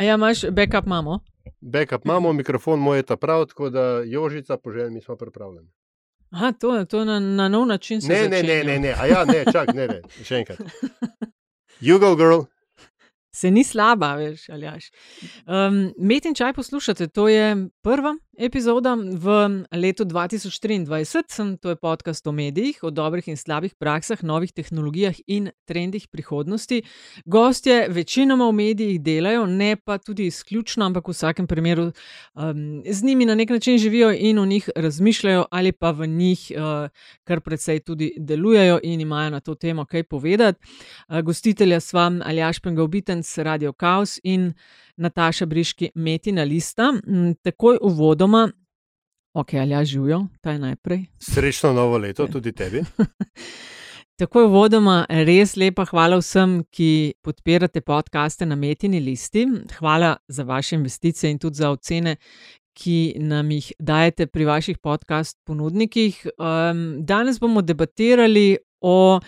A ja, imaš backup, imamo? Backup imamo, mikrofon moj je ta prav, tako da Jožica, poželjni, mi smo pripravljeni. Aha, to, to na, na nov način se Ne, ne, ne, začenja. ne, ne, a ja, ne, čak, ne, ne, še enkrat. You go, girl. Se ni slaba, veš, ali jaš. Um, Met in čaj poslušate, to je prva epizoda v letu 2023. To je podcast o medijih, o dobrih in slabih praksah, novih tehnologijah in trendih prihodnosti. Gostje večinoma v medijih delajo, ne pa tudi izključno, ampak v vsakem primeru um, z njimi na nek način živijo in o njih razmišljajo, ali pa v njih uh, kar precej tudi delujejo in imajo na to temo kaj povedati. Uh, gostitelja sva Aljaš Pengovitenc, Radio Chaos in Nataša Briški, Metina Lista. Mm, Takoj uvodoma, ok, Aljaš živijo, ta je najprej. Srečno novo leto tudi tebi. Takoj uvodoma, res lepa hvala vsem, ki podpirate podkaste na Metini listi. Hvala za vaše investicije in tudi za ocene, ki nam jih dajete pri vaših podcast ponudnikih. Um, danes bomo debatirali o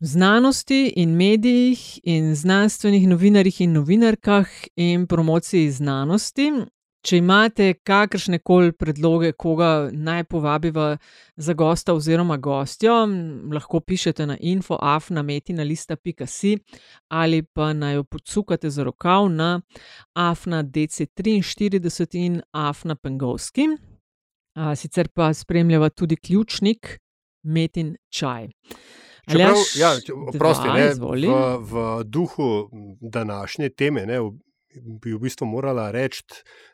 znanosti in medijih in znanstvenih novinarjih in novinarkah in promociji znanosti. Če imate kakršne koli predloge, koga naj povabiva za gosta oziroma gostjo, lahko pišete na infoafnametina.si ali pa naj jo podsukate za rokav na afna DC43 in afna pengovski. Sicer pa spremljava tudi ključnik Metin čaj. Čeprav, ja, če- oprosti, dva, ne, izvoli. v, v duhu današnje teme ne, bi v bistvu morala reči,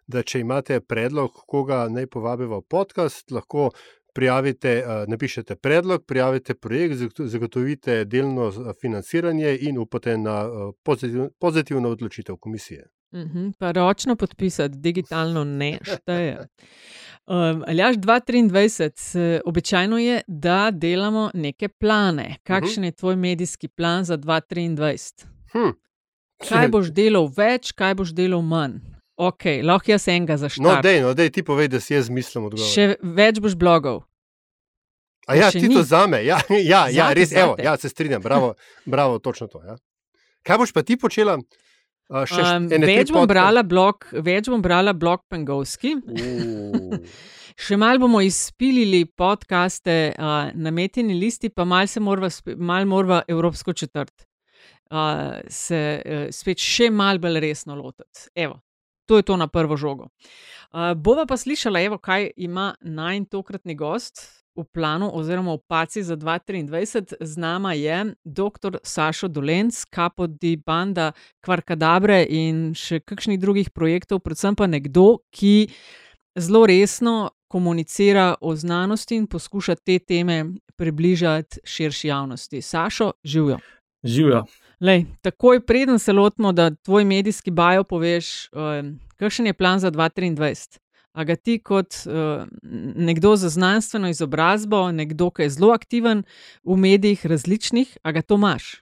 da če imate predlog, koga naj povabimo v podcast, lahko prijavite, eh, napišete predlog, prijavite projekt, zagoto- zagotovite delno z- financiranje in upate na eh, pozitiv, pozitivno odločitev komisije. Mhm, Pa ročno podpisati, digitalno ne šteje. Um, Aljaš 2023, eh, običajno je, da delamo neke plane. Kakšen je tvoj medijski plan za 2023? Hm. Kaj boš delal več, kaj boš delal manj? Ok, lahko jaz enega No, zaščitim. dej, no, dej ti povej, da si jaz mislim odgovor. Še več boš blogov. A ja, ti ni. to zame, ja, ja, ja Zate, res, evo, zate. ja, se strinjam, bravo, bravo točno to. Ja. Kaj boš pa ti počela? Uh, še Um, več, bom blog, več bom brala blog Pengovski. U, Še malo bomo izpilili podkaste uh, na metini listi, pa malo se morava, spe- malo morava Evropsko četrt uh, se uh, spet še malo bolj resno lotiti. Evo, to je to na prvo žogo. Uh, bova pa slišala, evo, kaj ima najn tokratni gost v planu, oziroma v paci za 2023. Z nama je dr. Sašo Dolenc, kapo di banda Kvarkadabre in še kakšnih drugih projektov, predvsem pa nekdo, ki zelo resno komunicira o znanosti in poskuša te teme približati širši javnosti. Sašo, živijo. Živijo. Lej, takoj preden se lotimo, da tvoj medijski bajo poveš, um, kakšen je plan za 2023. A ga ti kot uh, nekdo z znanstveno izobrazbo, nekdo, ki je zelo aktiven v medijih različnih, a ga to imaš?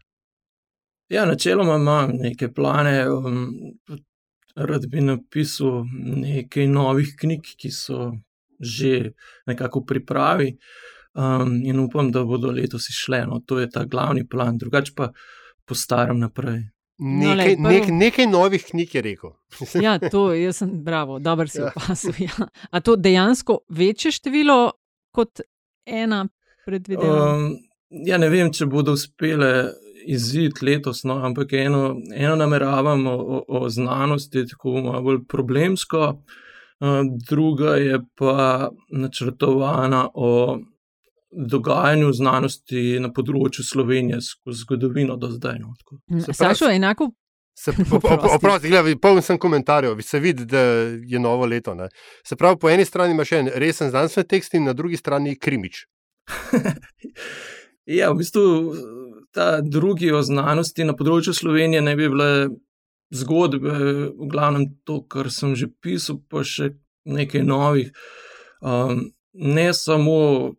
Ja, načeloma imam neke plane. Um, rad bi napisal nekaj novih knjig, ki so že nekako v pripravi, um, in upam, da bodo letos išle. No, to je ta glavni plan, drugače pa postaram naprej. No, Nekaj, lej, prvo- nek, nekaj novih knjig je rekel. Ja, to jaz sem, bravo, dobro si Ja. opazil. Ja. A to dejansko večje število kot ena predvidevana? Um, ja, ne vem, če bodo uspele izid letos, no, ampak eno, eno nameravam o, o, o znanosti, tako malo bolj problemsko, uh, druga je pa načrtovana o dogajanju znanosti na področju Slovenije skozi zgodovino do zdaj. No, tako. se pravi- Sašo, enako Se, op, op, Oprosti. oprosti, gledaj, poln sem komentarjev, se vidi, da je novo leto. Ne. Se pravi, po eni strani imaš en resen znanstveni tekst, in na drugi strani krimič. Ja, v bistvu ta drugi o znanosti na področju Slovenije ne bi bile zgodbe, v glavnem to, kar sem že pisal, pa še nekaj novih. Um, ne samo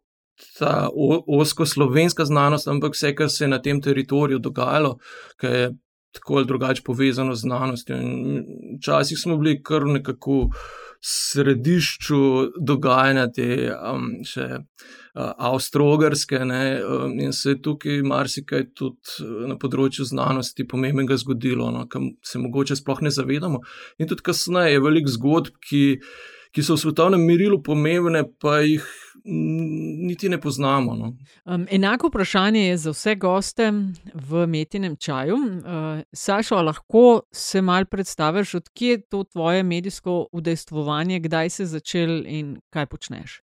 ta o- osko slovenska znanost, ampak vse, kar se je na tem teritoriju dogajalo, ker je tako ali drugače povezano z znanostjo. Včasih smo bili kar nekako središču dogajanja te um, še. Uh, Avstralske, um, in se je tukaj marsikaj tudi uh, na področju znanosti pomembnega zgodilo, no, kar se mogoče sploh ne zavedamo. In tudi kasneje je veliko zgodb, ki, ki so v svetovnem merilu pomembne, pa jih niti ne poznamo. No. Um, enako vprašanje je za vse goste v Metinem čaju. Uh, Sašo, lahko se mal predstaviš, odkje je to tvoje medijsko udejstvovanje, kdaj si začel in kaj počneš?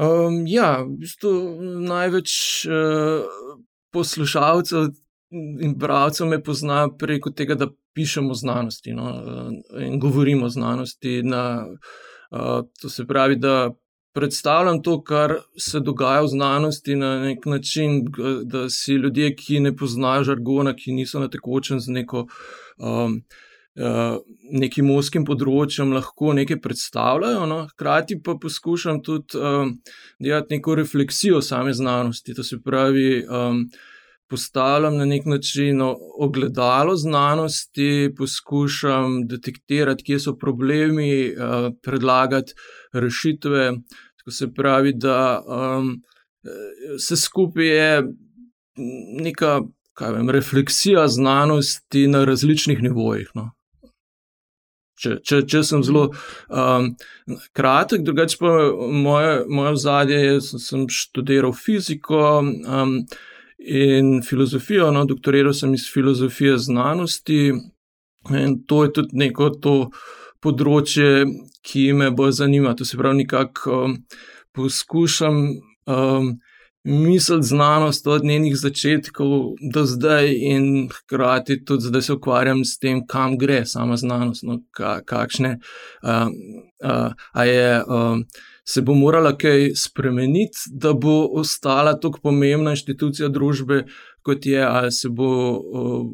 Um, ja, v bistvu največ uh, poslušalcev in bralcev me pozna preko tega, da pišemo o znanosti no, in govorimo o znanosti. Na, uh, to se pravi, da predstavljam to, kar se dogaja v znanosti na nek način, da si ljudje, ki ne poznajo žargona, ki niso na tekočem z neko. Um, Nekim mozkim področjem lahko nekaj predstavljajo, no? hkrati pa poskušam tudi um, delati neko refleksijo same znanosti. To se pravi, um, postavljam na nek način ogledalo znanosti, poskušam detektirati, kje so problemi, eh, predlagati rešitve. Tako se pravi, da um, se skupaj je neka vem, refleksija znanosti na različnih nivojih. No. Če, če, če sem zelo um, kratek, drugače pa moje, moje zadje je, da sem študiral fiziko. Um, in filozofijo. No, doktoriral sem iz filozofije znanosti in to je tudi neko to področje, ki me bolj zanima. To se pravi, nekako um, poskušam um, misliti znanost od njenih začetkov do zdaj, in hkrati tudi zdaj se ukvarjam s tem, kam gre sama znanost, no, ka, kakšne. Um, uh, a je. Um, se bo morala kaj spremeniti, da bo ostala tako pomembna inštitucija družbe, kot je, ali se bo uh,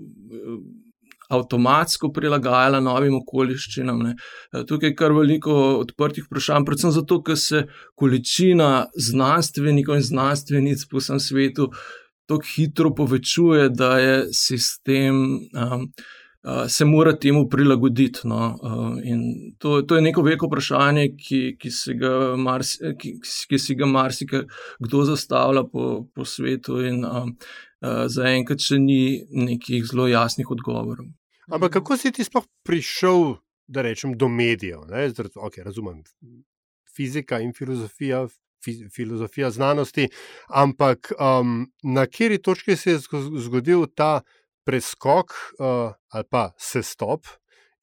avtomatsko prilagajala novim okoliščinam. Ne. Tukaj je kar veliko odprtih vprašanj, predvsem zato, ker se količina znanstvenikov in znanstvenic po vsem svetu tako hitro povečuje, da je sistem. Um, se mora temu prilagoditi. No, to, to je neko veliko vprašanje, ki, ki si ga, ki, ki si ga marsikdo zastavlja po, po svetu, in zaenkrat še ni nekih zelo jasnih odgovorov. Ampak kako si ti sploh prišel, da rečem, do medijev? Zdaj, okay, razumem fizika in filozofija. Filozofija znanosti, ampak um, na kateri točki se je zgodil ta preskok uh, ali pa sestop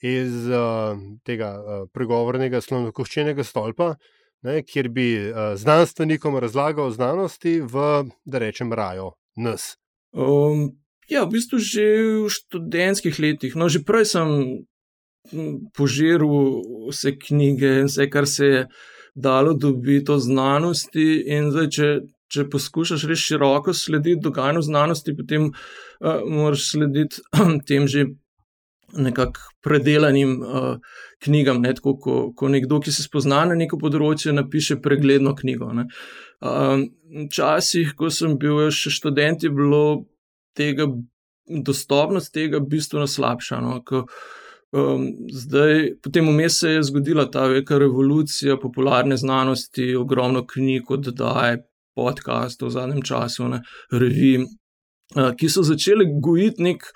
iz uh, tega uh, pregovornega slovenkoščenega stolpa, ne, kjer bi uh, znanstvenikom razlagal znanosti v, da rečem, raju nas. Um, ja, v bistvu že v študentskih letih. No, že prej sem požiral vse knjige in vse, kar se je dalo dobiti o znanosti. In zdaj, če, če poskušaš res široko slediti dogajanju znanosti, potem uh, moraš slediti tem že nekako predelanim uh, knjigam. Ne? Tako, ko, ko nekdo, ki se spozna na neko področje, napiše pregledno knjigo. Včasih, uh, ko sem bil še študent, je bilo tega, dostopnost tega bistveno slabša. No? Ko, Um, zdaj, potem vmes se je zgodila ta velika revolucija popularne znanosti, ogromno knjig, oddaje, podcastov v zadnjem času, ne, revi, uh, ki so začeli gojiti nek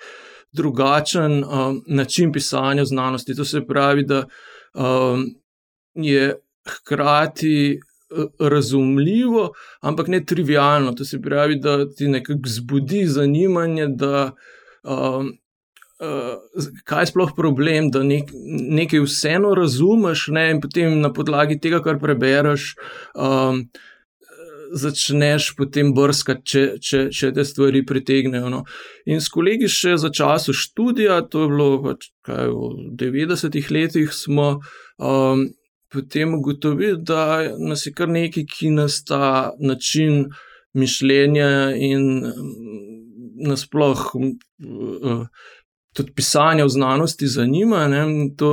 drugačen um, način pisanja znanosti. To se pravi, da um, je hkrati razumljivo, ampak ne trivialno. To se pravi, da ti nekako zbudi zanimanje, da. Um, Uh, kaj je sploh problem, da nek, nekaj vseeno razumeš, ne, in potem na podlagi tega, kar prebereš, um, začneš potem brskati, če, če, če te stvari pritegnejo. No. In s kolegi še za časom študija, to je bilo pač, kaj, v 90-ih letih, smo um, potem ugotovili, da nas je kar nekaj, ki nas ta način mišljenja in um, nasplošno. Uh, Tudi pisanje v znanosti zanima. To,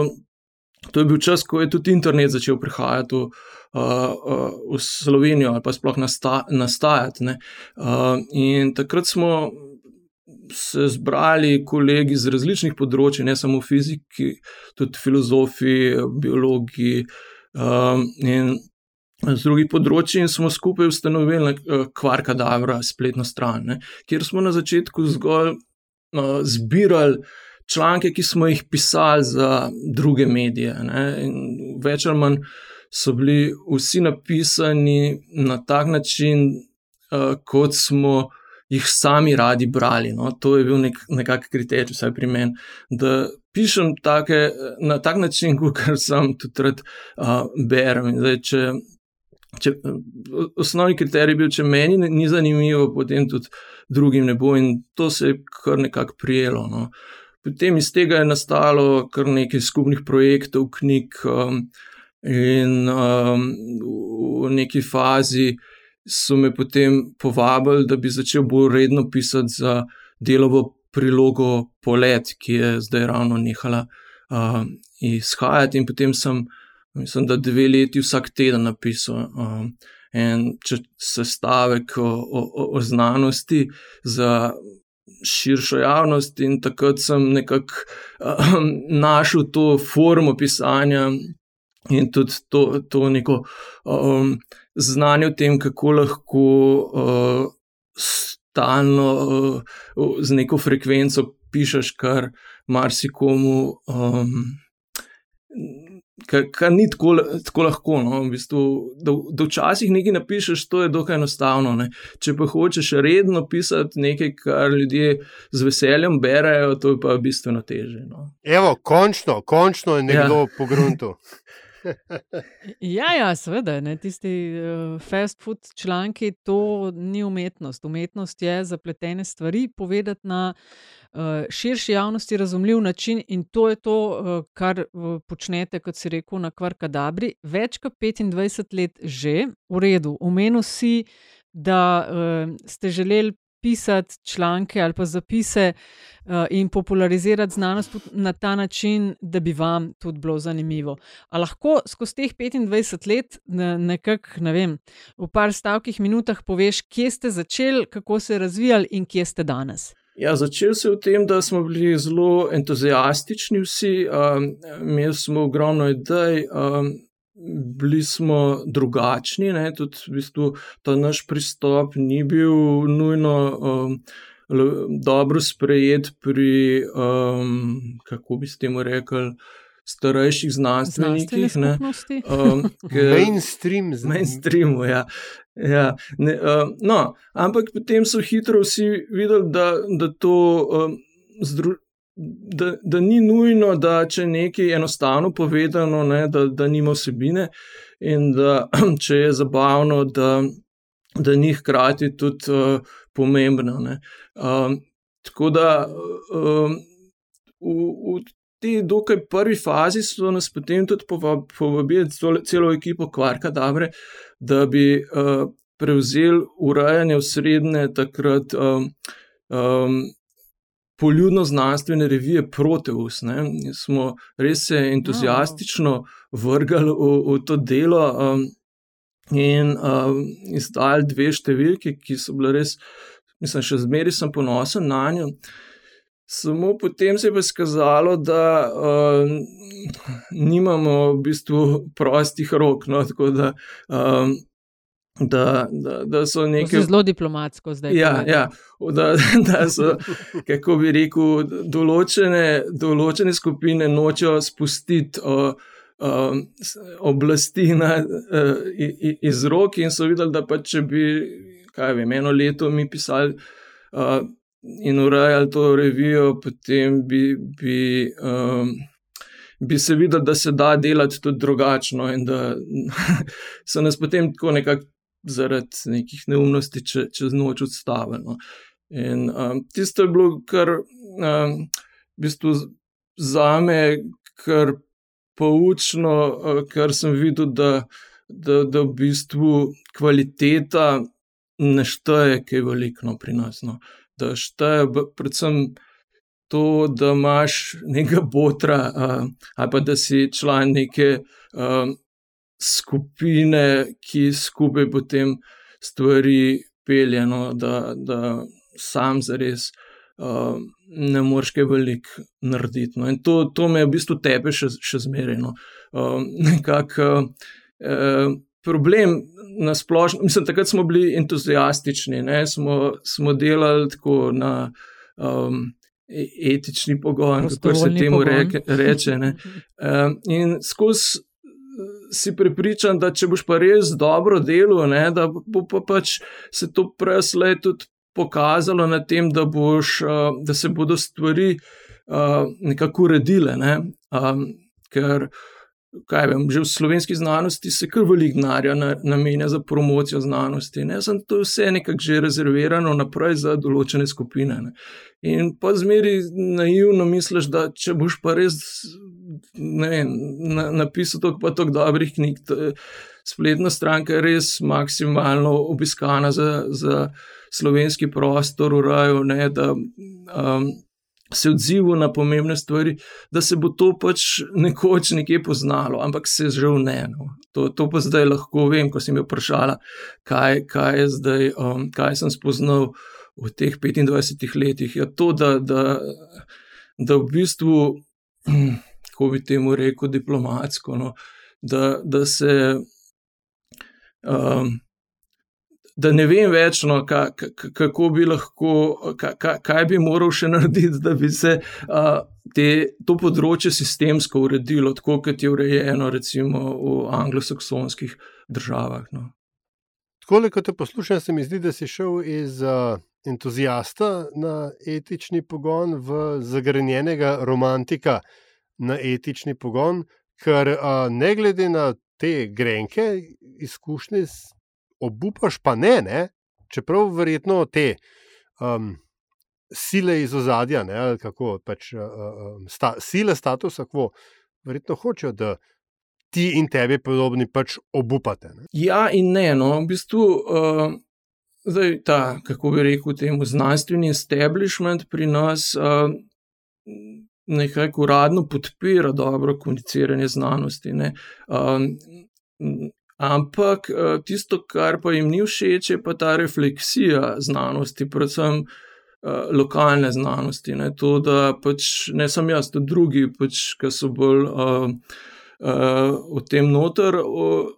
to je bil čas, ko je tudi internet začel prihajati v, v Slovenijo ali pa sploh nasta, nastajati. Uh, in takrat smo se zbrali kolegi iz različnih področji, ne samo fiziki, tudi filozofi, biologi um, in z drugih področji, in smo skupaj ustanovili uh, Kvarka Davra, spletno stran, ne, kjer smo na začetku zgolj uh, zbirali. Članke, ki smo jih pisali za druge medije, več ali manj so bili vsi napisani na tak način, uh, kot smo uh, jih sami radi brali. No? To je bil nek, nekakšen kriterij, vsaj pri meni, pišem take, na tak način, kot sem tudi rad uh, berem. Zdaj, če, če, osnovni kriterij je bil, če meni ni zanimivo, potem tudi drugim ne bo in to se je kar nekako prijelo. No? Potem iz tega je nastalo kar nekaj skupnih projektov, knjig. Um, In um, v neki fazi so me potem povabili, da bi začel bolj redno pisati za delovo prilogo Polet, ki je zdaj ravno nehala uh, izhajati. In potem sem, mislim, da dve leti vsak teden napisal. Uh, En sestavek o, o, o znanosti za širšo javnost, in takrat sem nekako um, našel to formo pisanja in tudi to, to neko um, znanje o tem, kako lahko uh, stalno uh, z neko frekvenco pišeš, kar marsikomu. Um, Kar, kar ni tako, tako lahko. No? V bistvu, da, da včasih nekaj napišeš, to je dokaj enostavno. Ne? Če pa hočeš redno pisati nekaj, kar ljudje z veseljem berajo, to je pa bistveno teže. No? Evo, končno, končno je nekdo ja. pogrunil. ja, ja, seveda, tisti uh, fast food članki, to ni umetnost. Umetnost je zapletene stvari povedati na uh, širši javnosti razumljiv način, in to je to, uh, kar uh, počnete, kot si rekel, na Kvarkadabri. Več kot 25 let že, v redu, omenil si. Da uh, ste želeli pisati članke ali pa zapise uh, in popularizirati znanost na ta način, da bi vam tudi bilo zanimivo. A lahko skozi teh 25 let, nekako, ne vem, v par stavkih, minutah poveš, kje ste začeli, kako se je razvijali in kje ste danes. Ja, začel se v tem, da smo bili zelo entuzijastični vsi, um, imeli smo ogromno idej. Um, bili smo drugačni, ne, tudi v bistvu ta naš pristop ni bil nujno um, dobro sprejet pri, um, kako bi s tem rekli. Starejših znanstvenikih, ne um, mainstream, mainstream. Ja. Ja, ne, uh, no, ampak potem so hitro vsi videli, da, da to um, zdru, da, da ni nujno, da če nekaj enostavno povedano, ne, da, da nima vsebine in da če je zabavno, da, da ni hkrati tudi uh, pomembno. Um, tako da um, v, v tej dokaj prvi fazi so nas potem tudi povabili, celo ekipo Kvarka, Dabre, da bi uh, prevzeli urejanje v srednje takrat. Um, um, poljudno znanstvene revije Proteus. Ne? Smo res se entuzijastično vrgali v, v to delo um, in um, izdali dve številke, ki so bile res, mislim, še zmeraj sem ponosen na njo. Samo potem se je pa skazalo, da um, nimamo v bistvu prostih rok. No, tako da um, Da, da, da so nekaj. Zelo diplomatsko zdaj. Ja, ja, da, da so, kako bi rekel, določene, določene skupine nočejo spustiti o, o, oblasti na, o, iz rok, in so videli, da pa če bi, kaj vem, eno leto mi pisali o, in urejali to revijo, potem bi. bi o, Bi se videl, da se da delati tudi drugačno, in da so nas potem tako nekako zaradi nekih neumnosti če, čez noč odstavljeno. In um, tisto je bilo, kar um, v bistvu za me, kar poučno, uh, kar sem videl, da, da, da v bistvu kvaliteta ne šteje, kaj je veliko no, pri nas. No. Da šteje predvsem. To, da imaš nekaj botra, uh, ali pa da si član neke uh, skupine, ki skupaj potem stvari peljeno, da, da sam zares uh, ne moreš kaj velik narediti. No. In to, to me v bistvu tebe še, še zmereno. Uh, nekako uh, problem na splošno, mislim, takrat smo bili entuzijastični, smo, smo delali tako na. Um, Etični pogon, kako se temu reke, reče. Um, in skozi si prepričan, da če boš pa res dobro delal, da bo pa pač se to prej tudi pokazalo na tem, da, boš, uh, da se bodo stvari uh, nekako uredile. Ne? Um, ker, kaj vem, že v slovenski znanosti se kar veliko denarja namenja za promocijo znanosti. Ne? Sem to vse nekako že rezervirano naprej za določene skupine. Ne? In pa zmeri naivno misliš, da če boš pa res vem, na, napisal toliko tok dobrih knjig. Spletna stranka je res maksimalno obiskana za, za slovenski prostor, urajo, ne, da um, se odzivu na pomembne stvari, da se bo to pač nekoč nekje poznalo, ampak se žal ne. No. To, to pa zdaj lahko vem, ko sem jo vprašala, kaj, kaj, zdaj, um, kaj sem spoznal v teh 25 letih. Ja, to, da, da, da v bistvu, kako bi temu rekel, diplomatsko, no, da, da se. Um, da ne vem več, no, ka, ka, kako bi lahko, ka, ka, kaj bi moral še narediti, da bi se uh, te, to področje sistemsko uredilo, tako kot je urejeno recimo v anglosaksonskih državah. No. Tako, kot te poslušam, se mi zdi, da si šel iz uh, entuzijasta na etični pogon v zagrenjenega romantika na etični pogon, ker uh, ne glede na te grenke izkušnje obupaš, pa ne, ne? čeprav verjetno te um, sile iz ozadja, ne, ali kako pač um, sta, sile statusa, kako verjetno hočejo, da ti in tebi podobni pač obupate. Ne? Ja, in ne, no, v bistvu. Uh... Zdaj, ta, kako bi rekel, temu znanstveni establishment pri nas uh, nekako uradno podpira dobro komuniciranje znanosti. Uh, Ampak eh, tisto, kar pa jim ni všeč, je pa ta refleksija znanosti, predvsem uh, lokalne znanosti. Ne? To, da pač ne samo jaz, tudi drugi, pač, ki so bolj uh, uh, v tem noter. Uh,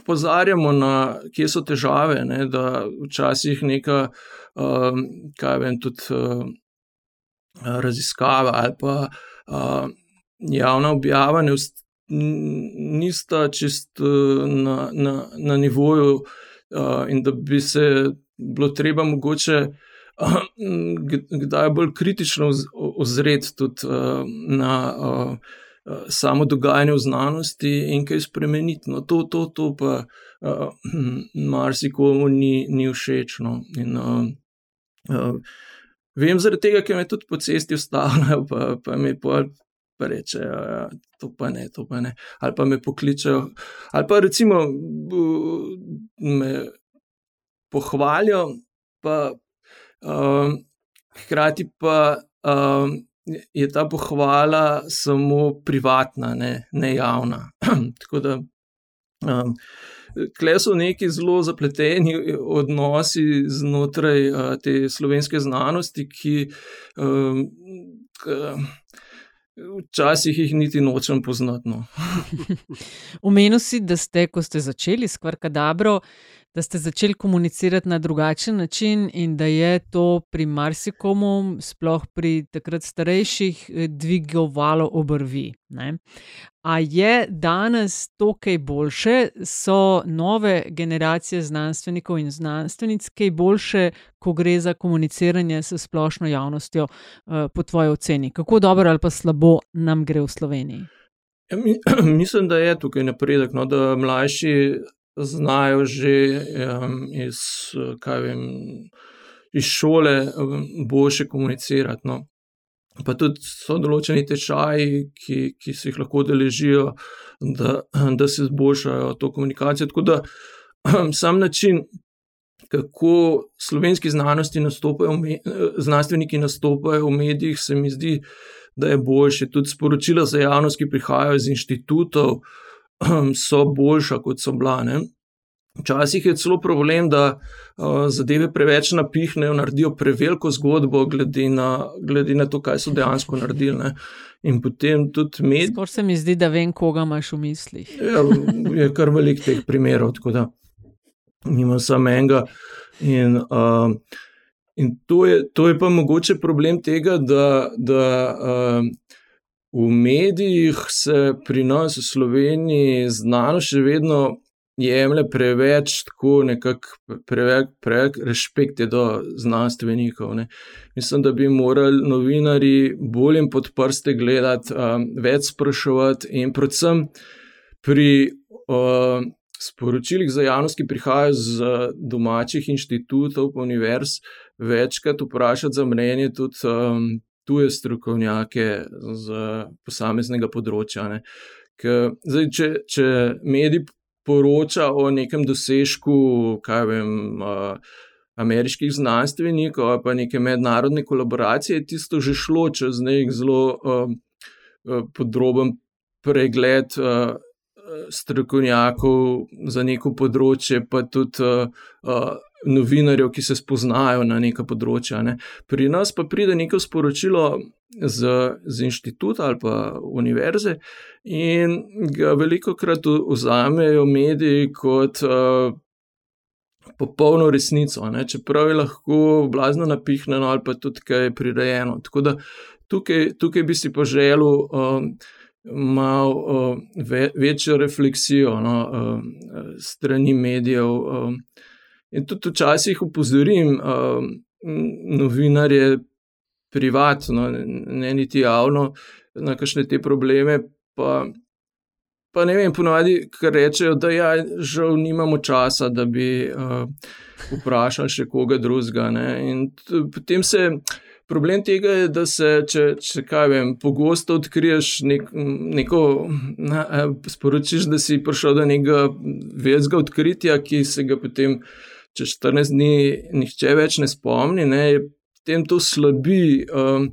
Pozarjamo na, kje so težave, ne, da včasih neka, uh, kaj vem, tudi uh, raziskava ali pa uh, javna objava ne, nista čist na, na, na nivoju, uh, in da bi se bilo treba mogoče uh, kdaj bolj kritično ozreti tudi uh, na uh, samo dogajanje v znanosti in kaj spremeniti. No, to, to, to pa uh, marsikomu ni, ni všeč. No. In, uh, uh, Vem, zaradi tega, ker me tudi po cesti ustavljajo, pa, pa mi pa pa rečejo, ja, to pa ne, to pa ne. Ali pa me pokličejo, ali pa recimo me pohvalijo, pa um, hkrati pa um, je ta pohvala samo privatna, ne, ne javna. Tako da. Um, Kle so neki zelo zapleteni odnosi znotraj uh, te slovenske znanosti, ki um, Včasih jih niti nočem poznati. No. Umenil si, da ste, ko ste začeli s Kvarkadabro, da ste začeli komunicirati na drugačen način in da je to pri marsikomu, sploh pri takrat starejših, eh, dvigovalo obrvi. Ne? A je danes to kaj boljše, so nove generacije znanstvenikov in znanstvenic kaj boljše, ko gre za komuniciranje s splošno javnostjo, eh, po tvoji oceni? Kako dobro ali pa slabo nam gre v Sloveniji? Ja, mi, mislim, da je tukaj napredek, no, da mlajši znajo že um, iz, vem, iz šole boljše komunicirati. No. Pa tudi so določeni tečaji, ki, ki se jih lahko deležijo, da, da se izboljšajo to komunikacijo. Tako da sam način, kako slovenski nastopajo, znanstveniki nastopajo v medijih, se mi zdi, da je boljše. Tudi sporočila za javnost, ki prihajajo iz inštitutov, so boljša, kot so bila. Ne? Včasih je celo problem, da uh, zadeve preveč napihnejo, naredijo preveliko zgodbo, glede na, glede na to, kaj so dejansko naredili. Ne. In potem tudi med. Skoro se mi zdi, da vem, koga imaš v mislih. Ja, je kar velik teh primerov, tako da nima samo enega. In, uh, in to, je, to je pa mogoče problem tega, da. da uh, V medijih se pri nas v Sloveniji znano še vedno jemlje preveč, tako nekako preveč, preveč respekte do znanstvenikov. Ne. Mislim, da bi morali novinari bolj in pod prste gledati, um, več sprašovati in predvsem pri uh, sporočilih za javnost, ki prihajajo z domačih inštitutov, univerz, večkrat vprašati za mnenje tudi. Um, Tuje strokovnjake z posameznega področja. Zdaj, če, če mediji poroča o nekem dosežku, kaj vem, ameriških znanstvenikov ali pa neke mednarodne kolaboracije, tisto že šlo čez nek zelo podroben pregled strokovnjakov za neko področje, pa tudi novinarjev, ki se spoznajo na neka področja. Ne. Pri nas pa pride neko sporočilo z, z inštituta ali pa univerze in ga veliko krat vzamejo mediji kot uh, popolno resnico, ne. čeprav je lahko blazno napihnjeno ali pa tudi kaj prirejeno. Tako da tukaj, tukaj bi si pa želel. Um, Malo uh, ve, večjo refleksijo no, uh, strani medijev, uh, In tudi včasih upozorim uh, novinarje privatno, ne niti javno, na kakšne te probleme. Pa, pa ne vem, ponovadi, ker rečejo, da ja, žal nimamo časa, da bi uh, vprašali še koga drugega. In potem se. Problem tega je, da se, če, če kaj vem, pogosto odkriješ nek, neko, na, sporočiš, da si prišel do nekega večjega odkritja, ki se ga potem če 14 dni nihče več ne spomni, ne, je potem to slabi um,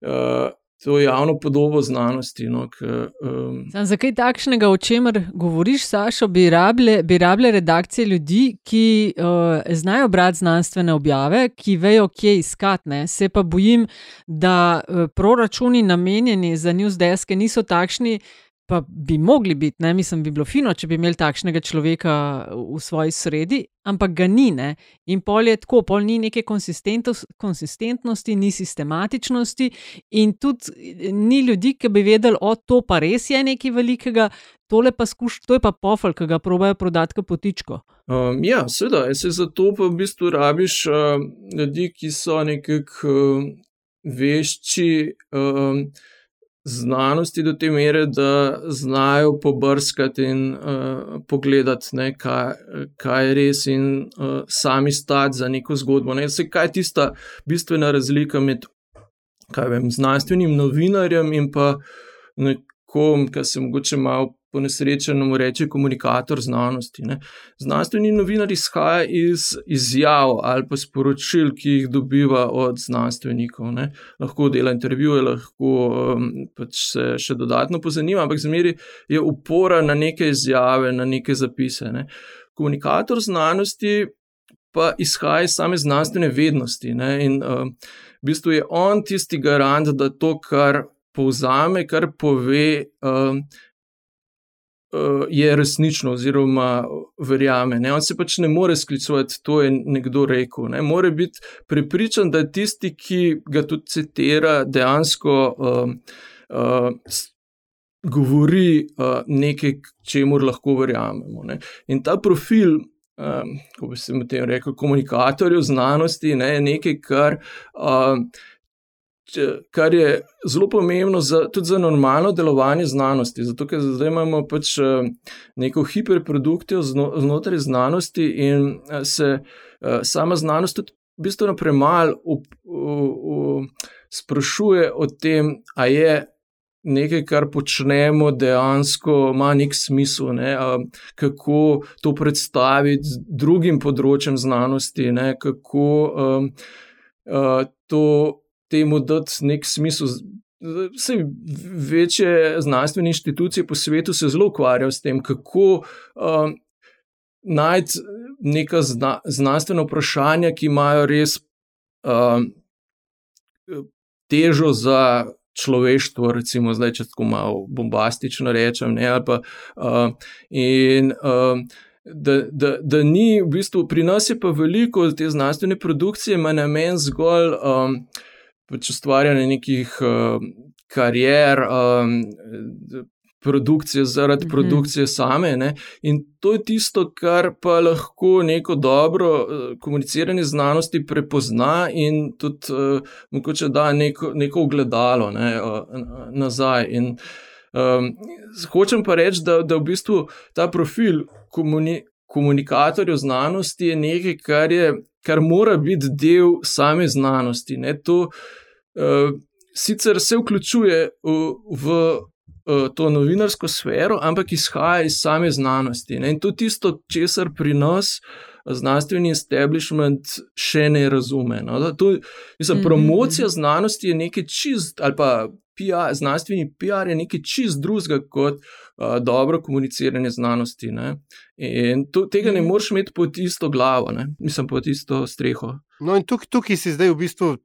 uh, to javno podobo znanosti. No, k, um. Zakaj takšnega, o čemer govoriš, Sašo, bi rabile, bi rabile redakcije ljudi, ki uh, znajo brati znanstvene objave, ki vejo, kje iskati. Ne. Se pa bojim, da uh, proračuni namenjeni za newsdeske niso takšni. Pa bi mogli biti, ne? mislim, bi bilo fino, če bi imeli takšnega človeka v svoji sredi, ampak ga ni. Ne? In pol je tako, pol ni neke konsistentnosti, ni sistematičnosti, in tudi ni ljudi, ki bi vedeli, da to pa res je nekaj velikega, tole pa skuš, to je pa pofel, ki ga probajo prodati kot potičko. Um, ja, seveda, se zato pa v bistvu rabiš uh, ljudi, ki so nekako uh, vešči. Uh, znanosti do te mere, da znajo pobrskati in uh, pogledati, ne, kaj, kaj je res, in uh, sami stati za neko zgodbo. Ne. Se, kaj je tista bistvena razlika med vem, znanstvenim novinarjem in pa nekom, ki se mogoče malo po nesrečnem reči komunikator znanosti. Ne. Znanstveni novinar izhaja iz izjav ali pa sporočil, ki jih dobiva od znanstvenikov. Ne. Lahko dela intervjuje, lahko um, pač se še dodatno pozanima, ampak zmeri je upora na neke izjave, na neke zapise. Ne. Komunikator znanosti. Pa izhaja iz same znanstvene vednosti. Ne? In uh, v bistvu je on tisti garant, da to, kar povzame, kar pove, uh, je resnično, oziroma verjame. Ne? On se pač ne more sklicovati, to je nekdo rekel. Ne? Mora biti prepričan, da tisti, ki ga tudi citira, dejansko uh, uh, govori uh, nekaj, čemu lahko verjamemo. Ne? In ta profil. Um, ko bi se mu tem rekel, komunikatorjev znanosti, ne, je nekaj, kar uh, kar je zelo pomembno za, tudi za normalno delovanje znanosti. Zato, ker zdaj imamo pač eh, neko hiperprodukcijo znotraj znanosti in eh, se eh, sama znanost tudi bistveno premalo sprašuje o tem, a je. Nekaj, kar počnemo, dejansko ima nek smisel, ne? kako to predstaviti drugim področjem znanosti, ne? kako um, uh, to temu dati nek smisel. Vse večje znanstvene inštitucije po svetu se zelo ukvarjajo s tem, kako um, najti neka zna, znanstvena vprašanja, ki imajo res uh, težo za človeštvo, recimo, zdaj, če tako malo bombastično rečem. Ne, pa, uh, in, uh, da, da, da ni, v bistvu, pri nas je pa veliko te znanstvene produkcije, ima namen zgolj um, pač ustvarjanje nekih uh, karier. Um, Produkcije zaradi mm -hmm. produkcije same. Ne? In to je tisto, kar pa lahko neko dobro uh, komuniciranje znanosti prepozna in tudi uh, mogoče da neko, neko ogledalo ne, uh, nazaj. In, um, hočem pa reči, da, da v bistvu ta profil komuni, komunikatorjev znanosti je nekaj, kar, je, kar mora biti del same znanosti. Ne? To uh, sicer se vključuje v. v uh, to novinarsko sfero, ampak izhaja iz same znanosti. Ne? In to je tisto, česar pri nas znanstveni establishment še ne razume. No? To, mislim, mhm, promocija mhm. znanosti je nekaj čist, ali pa PR, znanstveni PR je nekaj čist drugega kot dobro komuniciranje znanosti. Ne? In to, tega ne mhm. moreš imeti pod isto glavo, ne? mislim, pod isto streho. No, in tukaj, tukaj si zdaj v bistvu,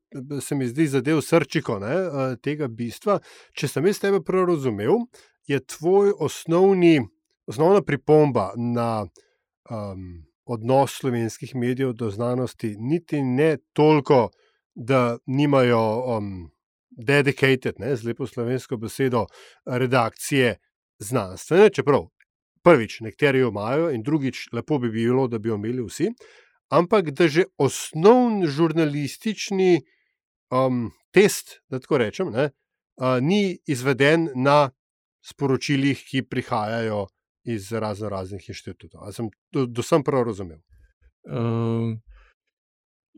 se mi zdi, zadev srčiko ne, tega bistva. Če sem jaz tebe prav razumel, je tvoj osnovni, osnovna pripomba na um, odnos slovenskih medijev do znanosti, niti ne toliko, da nimajo. Um, dedicated, ne, z lepo slovensko besedo, redakcije znanstvene, čeprav prvič nekateri jo imajo, in drugič, lepo bi bilo, da bi jo imeli vsi, ampak da že osnovni žurnalistični um, test, da tako rečem, ne, uh, ni izveden na sporočilih, ki prihajajo iz razno raznih inštitutov. Ali sem do, do prav razumel? Um,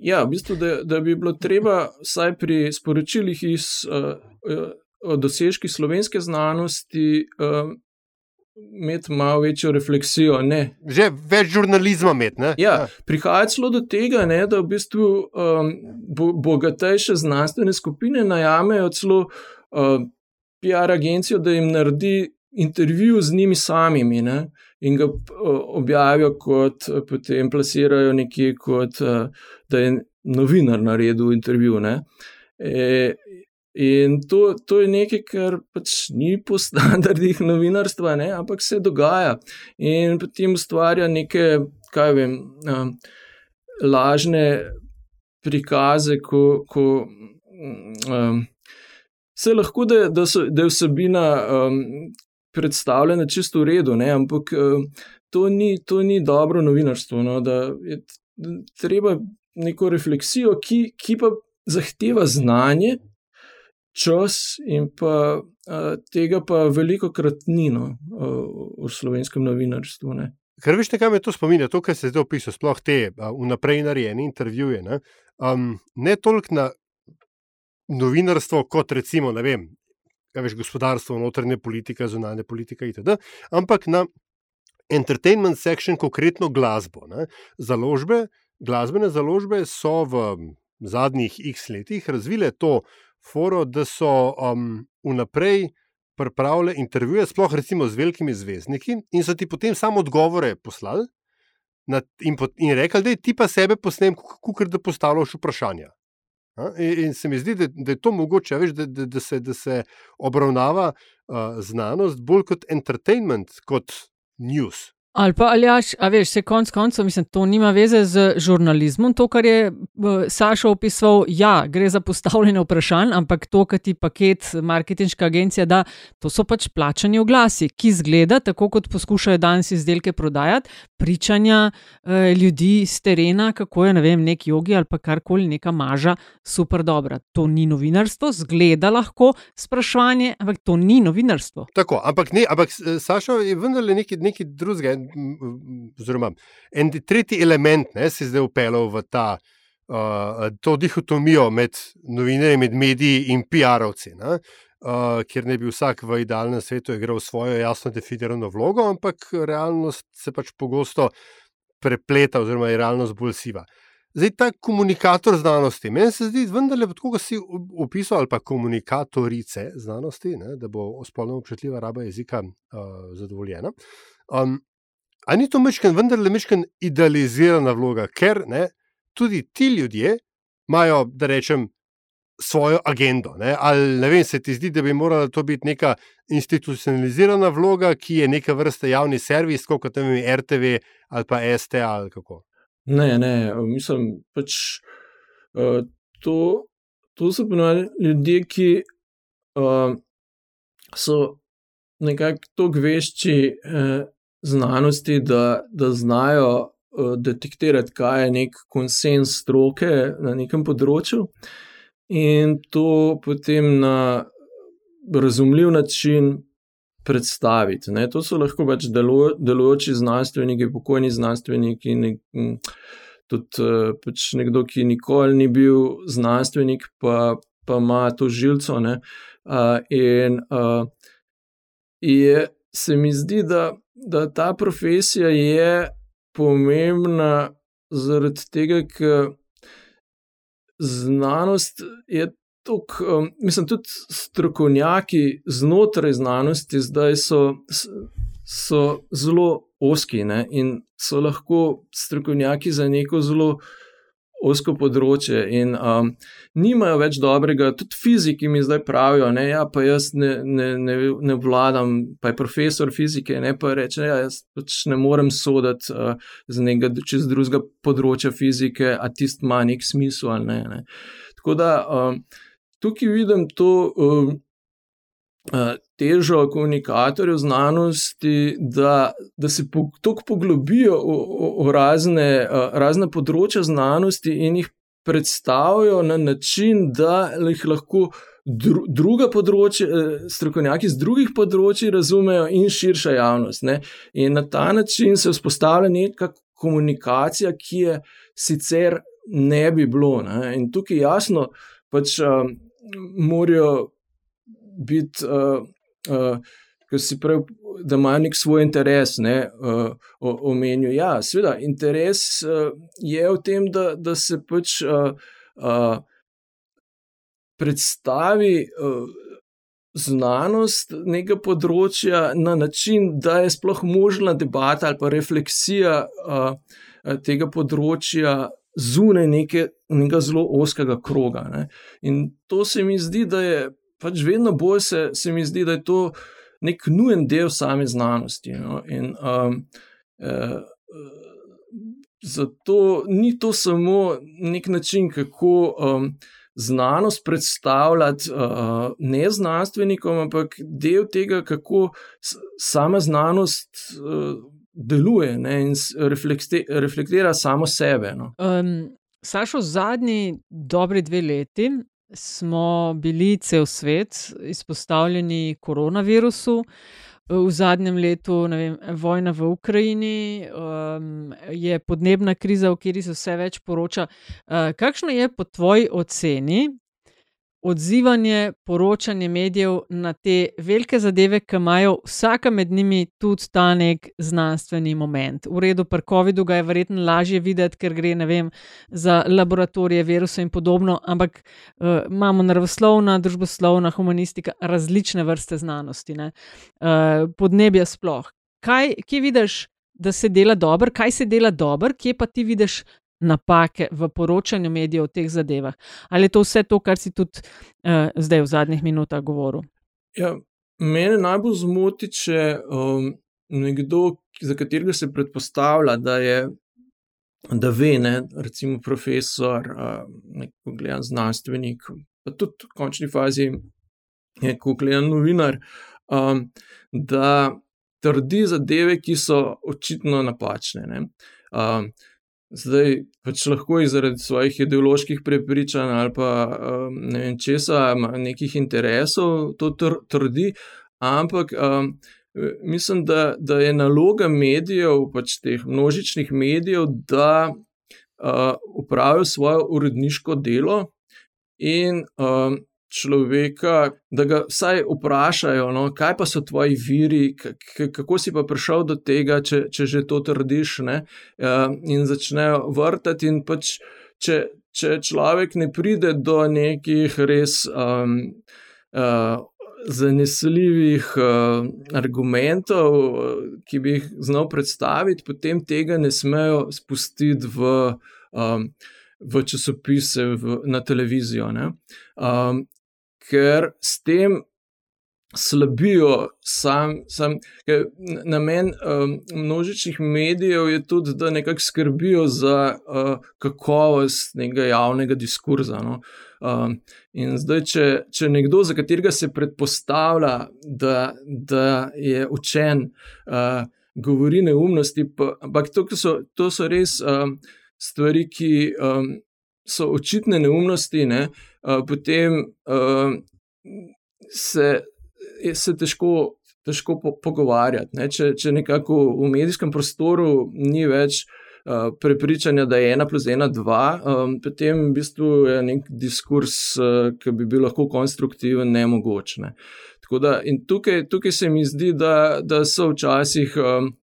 Ja, v bistvu, da, da bi bilo treba vsaj pri sporočilih iz uh, dosežki slovenske znanosti uh, imeti malo večjo refleksijo. Ne. Že več žurnalizma imeti. Ja, ja. Prihaja celo do tega, ne, da v bistvu um, bo, bogatejše znanstvene skupine najamejo celo uh, PR agencijo, da jim naredi intervju z njimi samimi. Ne in ga objavijo, kot potem plasirajo nekje, kot da je novinar naredil intervju. E, in to, to je nekaj, kar pač ni po standardih novinarstva, ne? ampak se dogaja in potem ustvarja neke, kaj vem, um, lažne prikaze, ko. ko um, Se lahko, da, da, so, da je vsebina um, predstavljene čisto v redu, ne? ampak uh, to, ni, to ni dobro novinarstvo. No? Da je treba neko refleksijo, ki, ki pa zahteva znanje, čas in pa uh, tega pa veliko krat ni no, v slovenskem novinarstvu. Ne? Ker veš, kaj me to spominja, to, kar se zdaj opisuje, sploh te vnaprej narejene intervjuje. Ne, um, ne toliko na novinarstvo, kot recimo, ne vem, veš, gospodarstvo, notranje politike, zunanje politike itd., ampak na entertainment section, konkretno glasbo. Ne. Založbe, glasbene založbe so v zadnjih x letih razvile to foro, da so um, vnaprej pripravile intervjuje, sploh recimo z velikimi zvezdniki, in so ti potem samo odgovore poslali. In, in rekli, da ti pa sebe posnem, kot da postavljaš vprašanja. In, in se mi zdi, da, da je to mogoče, veš, da, da, da, se, da se obravnava uh, znanost bolj kot entertainment, kot news. Ali pa, ali jaš, a veš, se konc koncev, mislim, to nima veze z žurnalizmom. To, kar je Saša opisoval, ja, gre za postavljanje vprašanj, ampak to, kar ti paket marketinška agencija da, to so pač plačani oglasi, ki zgleda, tako kot poskušajo danes izdelke prodajati, pričanja eh, ljudi z terena, kako je, ne vem, nek jogi ali pa karkoli, neka maža, super dobra. To ni novinarstvo, zgleda lahko sprašovanje, ampak to ni novinarstvo. Tako, ampak, ne, ampak Saša je vendarle nekaj, nekaj drugega oziroma en tretji element ne, se je zdaj upeljal v ta, uh, to dihotomijo med novinarji, med mediji in PR-ovci. Uh, ker ne bi vsak v idealnem svetu igral svojo jasno definirano vlogo, ampak realnost se pač pogosto prepleta, oziroma je realnost bolj siva. Zdaj, ta komunikator znanosti, meni se zdi, vendarle, kot si opisal, ali pa komunikatorice znanosti, ne, da bo spolno občutljiva raba jezika uh, zadovoljena. Um, A ni to mečken, vendarle mečken idealizirana vloga, ker ne, tudi ti ljudje imajo, da rečem, svojo agendo. Ne? Ali ne vem, se ti zdi, da bi morala to biti neka institucionalizirana vloga, ki je neka vrsta javni servis, kot je RTV ali pa STA ali kako? Ne, ne, mislim, pač uh, to, to so ponovadi ljudje, ki uh, so nekako tako vešči uh, znanosti, da, da znajo uh, detektirati, kaj je nek konsens stroke na nekem področju. Uh, in to potem na razumljiv način predstaviti. Ne. To so lahko pač delo, delujoči znanstveniki, pokojni znanstveniki, ne, tudi eh, pač nekdo, ki nikoli ni bil znanstvenik, pa, pa ima to žilco. Ne. In je, se mi zdi, da, da ta profesija je pomembna zaradi tega, ker znanost je tako, um, mislim, tudi strokovnjaki znotraj znanosti zdaj so, so zelo oski ne? in so lahko strokovnjaki za neko zelo osko področje. In um, nimajo več dobrega, tudi fiziki mi zdaj pravijo, da ja, pa jaz ne, ne, ne, ne vladam, pa je profesor fizike, ne pa reče, da ja, jaz pač ne morem soditi uh, z nekega čez drugega področja fizike, a tist ima nek smisel ali ne. ne. Tako da um, tukaj vidim to. Um, Težo komunikatorjev znanosti, da, da se tako poglobijo v, v, v razne, razne področja znanosti in jih predstavijo na način, da jih lahko dru, druga področja, eh, strokovnjaki z drugih področji razumejo in širša javnost. Ne? In na ta način se vzpostavlja neka komunikacija, ki je sicer ne bi bilo. Ne? In tukaj jasno, pač um, morajo biti. Uh, uh, Ker si prav, da ima nek svoj interes, ne, uh, omenil. Ja, seveda, interes uh, je v tem, da, da se pač uh, uh, predstavi uh, znanost nekega področja na način, da je sploh možna debata ali pa refleksija uh, tega področja zunaj neke, nekega zelo oskega kroga. Ne. In to se mi zdi, da je pač vedno bolj se, se mi zdi, da je to nek nujen del same znanosti. No? In, um, eh, zato ni to samo nek način, kako um, znanost predstavljati uh, ne znanstvenikom, ampak del tega, kako sama znanost. Uh, Deluje ne, in reflektira samo sebe. No. Um, Sašo, zadnji dobri dve leti smo bili cel svet izpostavljeni koronavirusu. V zadnjem letu je vojna v Ukrajini, um, je podnebna kriza, o kateri se vse več poroča. Uh, kakšno je po tvoji oceni odzivanje, poročanje medijev na te velike zadeve, ki imajo vsaka med njimi tudi ta nek znanstveni moment. V redu, pri COVID-u ga je verjetno lažje videti, ker gre vem, za laboratorije, virusa in podobno, ampak uh, imamo naravoslovna, družboslovna, humanistika, različne vrste znanosti, uh, podnebja sploh. Kaj, kje vidiš, da se dela dobro, kaj se dela dobro, kje pa ti vidiš napake v poročanju medijev o teh zadevah. Ali je to vse to, kar si tudi uh, zdaj v zadnjih minutah govoril? Ja, mene najbolj zmoti, če um, nekdo, za katerega se predpostavlja, da je. Da ve, ne, recimo, profesor, neko gledan znanstvenik, pa tudi v končni fazi neko gledan novinar, um, da trdi zadeve, ki so očitno napačne. Um, Zdaj pač lahko jih zaradi svojih ideoloških prepričanj ali pa um, ne vem česa, nekih interesov to tr trdi, ampak um, mislim, da, da je naloga medijev, pač teh množičnih medijev, da uh, upravijo svoje uredniško delo in um, človeka, da ga vsaj vprašajo, no, kaj pa so tvoji viri, kako si pa prišel do tega, če, če že to trdiš. Ne, uh, in začnejo vrtati. In pač, če, če človek ne pride do nekih res um, uh, zanesljivih uh, argumentov, ki bi jih znal predstaviti, potem tega ne smejo spustiti v, um, v časopise, v, na televizijo. Um, ker s tem slabijo sam, sam namen um, množičnih medijev je tudi, da nekako skrbijo za uh, kakovost nekega javnega diskurza. No? Um, in zdaj, če, če nekdo, za katerega se predpostavlja, da, da je učen, uh, govori neumnosti, pa, ampak to so, to so res um, stvari, ki um, so očitne neumnosti, ne? uh, potem um, se se težko, težko po, pogovarjati. Če, če nekako v medijskem prostoru ni več uh, prepričanja, da je ena plus ena dva, um, potem v bistvu je nek diskurs, uh, ki bi bil lahko konstruktiven, nemogoč. Ne. Da, in tukaj, tukaj se mi zdi, da, da so včasih um,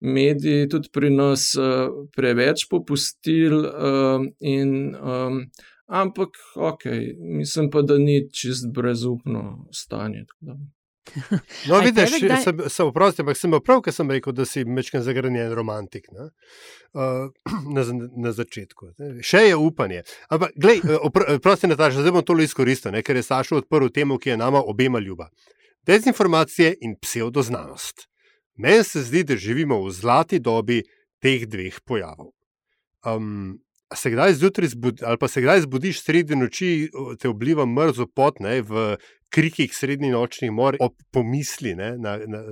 mediji tudi pri nas uh, preveč popustili. Um, in, um, Ampak, ok, mislim pa, da ni čist brezupno stanje. No, vidiš, kdaj... sem, sem oprostil, ampak sem prav, ker sem rekel, da si mečken zagrenjen romantik uh, na, na začetku. Ne? Še je upanje. Ampak, glej, oprosti, Nataša, zdaj bom to izkoristil, ne? ker je Sašo odprl temu, ki je nama obema ljuba. Dezinformacije in pseudoznanost. Meni se zdi, da živimo v zlati dobi teh dveh pojavov. Um, se kdaj zjutraj zbudiš, ali pa se kdaj zbudiš sredi noči, te obliva mrzlo pot ne, v krikih srednjih nočnih mor, ob pomisli ne, na, na,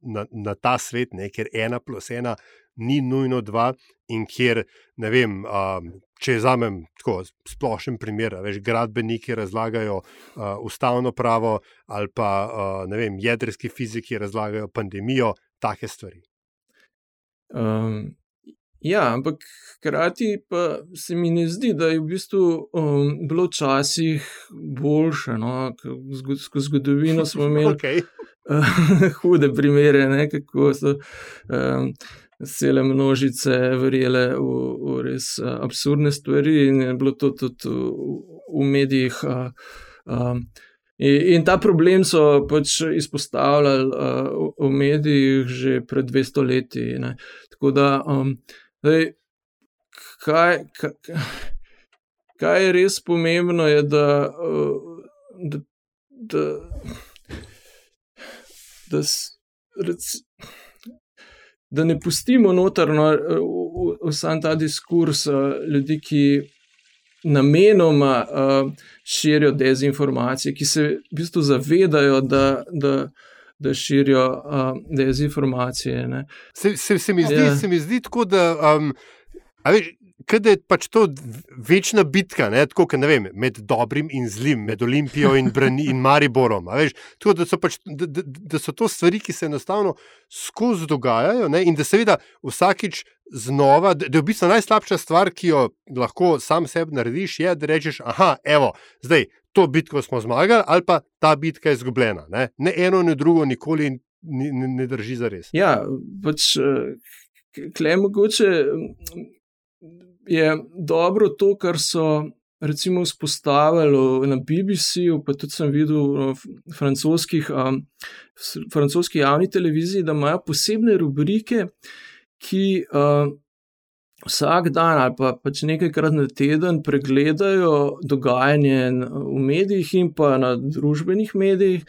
na, na ta svet, ne, ker ena plus ena ni nujno dva, in kjer ne vem. Um, Če vzamem tako splošen primer, veš, gradbeniki razlagajo uh, ustavno pravo, ali pa uh, vem, jedrski fiziki razlagajo pandemijo, take stvari. Um, Ja, ampak hkrati pa se mi ne zdi, da je v bistvu um, bilo včasih boljše. No? Skozi zgodovino smo imeli okay. uh, hude primere, ne? kako so um, cele množice verjele v, v res uh, absurdne stvari, in je bilo to tudi v, v medijih. Uh, um, In, in ta problem so pač izpostavljali uh, v, medijih že pred 200 leti. Ne. Tako da um, Zdaj, kaj, kaj, kaj je res pomembno, je, da, da, da, da, da ne pustimo notrno vsa ta diskurs ljudi, ki namenoma širijo dezinformacije, ki se v bistvu zavedajo, da. da da širijo uh, dezinformacije. Se, se, se, mi zdi, ja. se mi zdi tako, da. Um, Kaj je pač to večna bitka, ne, tako, ne vem, med dobrim in zlim, med Olimpijo in, in Mariborom. Veš, tako, da, so pač, da, da, da so to stvari, ki se enostavno skozi dogajajo ne, in da seveda vsakič znova, da, da je v bistvu najslabša stvar, ki jo lahko sam sebi narediš, je, da rečeš: ah, evo, zdaj to bitko smo zmagali, ali pa ta bitka je izgubljena. Ne, ne eno, ne drugo, nikoli ne, ne, ne drži za res. Ja, pač eh, klej mogoče mm, je dobro to, kar so. Recimo, vzpostavili na BBC-u, pa tudi sem videl v francoskih, um, francoski javni televiziji, da imajo posebne rubrike, ki um, vsak dan ali pa pač nekajkrat na teden pregledajo dogajanje v medijih in pa na družbenih medijih.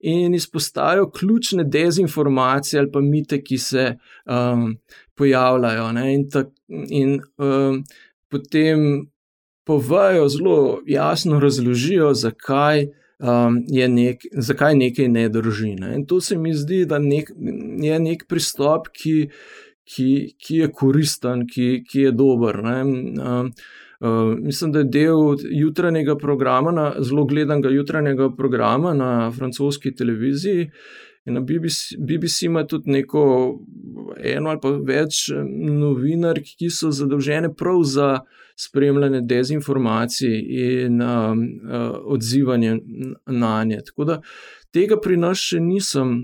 In izpostavijo ključne dezinformacije ali pa mite, ki se um, pojavljajo. In, ta, in um, potem povajo zelo jasno razložijo, zakaj, um, nek, zakaj nekaj ne drži. Ne? In to se mi zdi, da nek, je nek pristop, ki, ki, ki je koristen, ki, ki je dober. Uh, uh, mislim, da je del jutranjega programa, na, zelo gledanega jutranjega programa na francoski televiziji. In na BBC, BBC ima tudi neko eno ali pa več novinark, ki so zadolžene prav za spremljanje dezinformacij in um, uh, odzivanje na nje. Tako da tega pri nas še nisem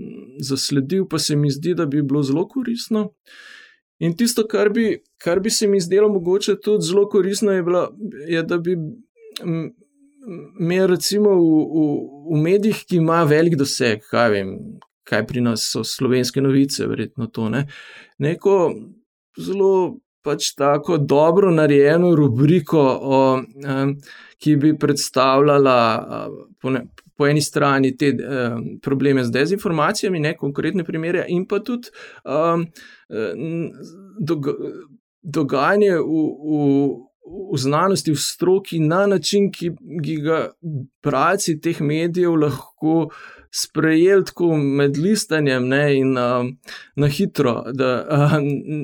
zasledil, pa se mi zdi, da bi bilo zelo koristno. In tisto, kar bi, kar bi se mi zdelo mogoče tudi zelo koristno, je, bila, je da bi mi recimo v, v, v medijih, ki ima velik doseg, kaj vem, kaj pri nas so slovenske novice, verjetno to ne. Neko zelo pač tako dobro narejeno rubriko, o, um, ki bi predstavljala uh, po, ne, po eni strani te um, probleme z dezinformacijami, ne konkretne primere, in pa tudi um, dog, dogajanje v. v v znanosti, v stroki na način, ki, ki ga bralci teh medijev lahko sprejeli tako med listanjem ne, in uh, na hitro, da, uh,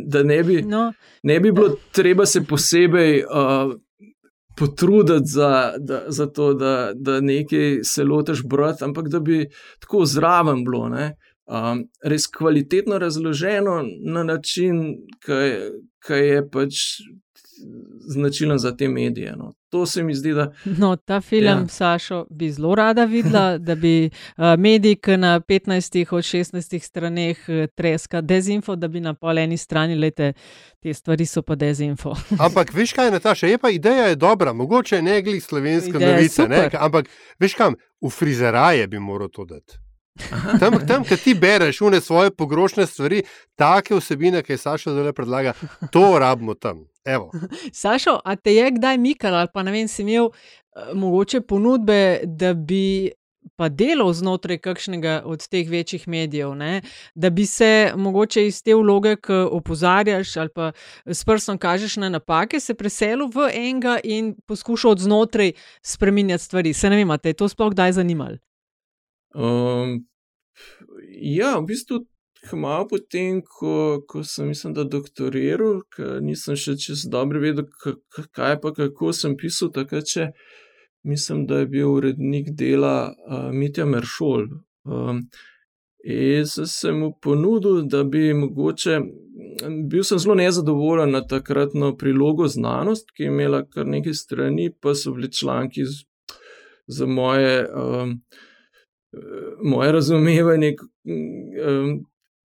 da ne, bi, no. ne bi bilo treba se posebej. Uh, Potruditi za, da, za to, da, da nekaj se lotiš brati, ampak da bi tako zraven bilo, um, res kvalitetno razloženo na način, ki je pač značilen za te medije. No. To se mi zdi, da. No, ta film, ja. Sašo, bi zelo rada videla, da bi uh, medij na 15 od 16 straneh uh, treska dezinfo, da bi na pol eni strani lete, te stvari so pa dezinfo. ampak veš kaj, Nataša, je pa ideja je dobra, mogoče ne glej slovenska novica, ampak veš kam, v frizeraje bi moral to dati. Tam, tam ki ti bereš une svoje pogrošne stvari, take vsebine, ki je Saša zdaj predlaga, to rabimo tam. Evo. Sašo, a te je kdaj mikal ali pa ne vem, si imel uh, mogoče ponudbe, da bi pa delal znotraj kakšnega od teh večjih medijev, ne? da bi se mogoče iz te vloge, ki opozarjaš ali pa s prstom kažeš na napake, se preselil v enega in poskušal od znotraj spremenjati stvari. Se ne vem, te je to sploh kdaj zanimalo? Um, ja, v bistvu Hmalo potem, ko, ko sem, mislim, da doktoriral, nisem še čez dobro vedel, kaj pa kako sem pisal. Takrat, če, mislim, da je bil urednik dela uh, Mitja Meršol. Um, in sem mu ponudil, da bi mogoče. Bil sem zelo nezadovoljen na takratno prilogo znanost, ki je imela kar nekaj strani, pa so bili članki z, za moje. Um, Moje razumevanje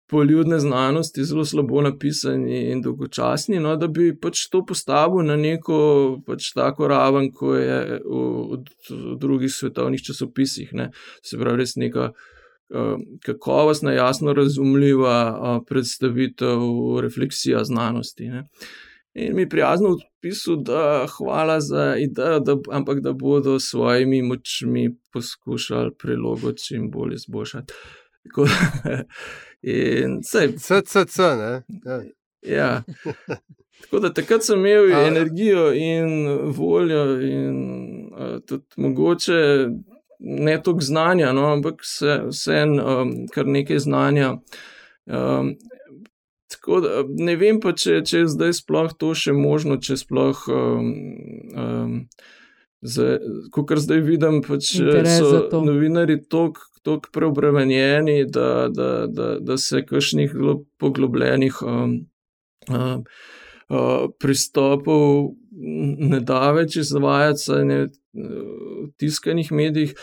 poljudne znanosti zelo slabo napisani in dolgočasni, no, da bi pač to postavil na neko pač tako raven, kot je v, v drugih svetovnih časopisih. Ne. Se pravi, res neka uh, kakovostna, jasno razumljiva uh, predstavitev, refleksija znanosti. Ne. In mi prijazno odpisal, da hvala za idejo, da, ampak da bodo s svojimi močmi poskušali prilogo čim bolj izboljšati. In vse. CCC, ne. Ja. ja. Tako da takrat sem imel A, energijo in voljo, in uh, tudi mogoče ne toliko znanja, no, ampak vseeno um, kar nekaj znanja. Um, tako da ne vem pa, če, če je zdaj sploh to še možno, če sploh. Um, um, Kot zdaj vidim, pač so novinari tako preobremenjeni, da, da, da, da se kakšnih poglobljenih um, uh, uh, pristopov ne da več izvajati v tiskanih medijih.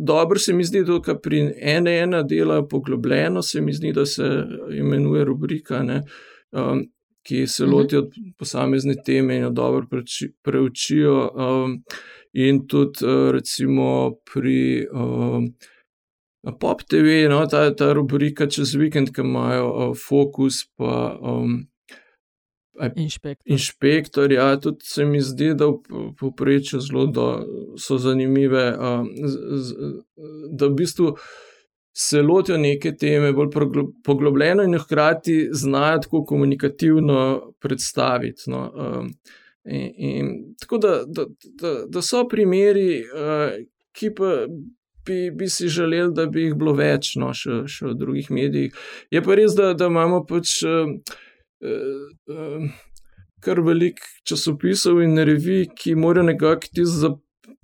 Dobro se mi zdi, da pri ene ena dela poglobljeno, se mi zdi, da se imenuje rubrika, ne, um, ki se mhm. lotijo posamezne teme in jo dobro preučijo. Um, in tudi uh, recimo pri uh, Pop TV, no, ta, ta rubrika čez vikend, ki imajo uh, fokus, pa um, inšpektor. Inšpektor, ja, tudi se mi zdi, da v povprečju zelo do, so zanimive, um, z, z, da v bistvu. Se lotijo neke teme bolj poglobljeno, in hkrati znajo tako komunikativno predstaviti. No. Um, In, in, tako da, da, da, da so primeri, uh, ki pa bi, bi si želeli, da bi jih bilo več, no, še, še v drugih medijih. Je pa res, da, da imamo pač uh, uh, kar veliko časopisov in revij, ki morajo nekako ti za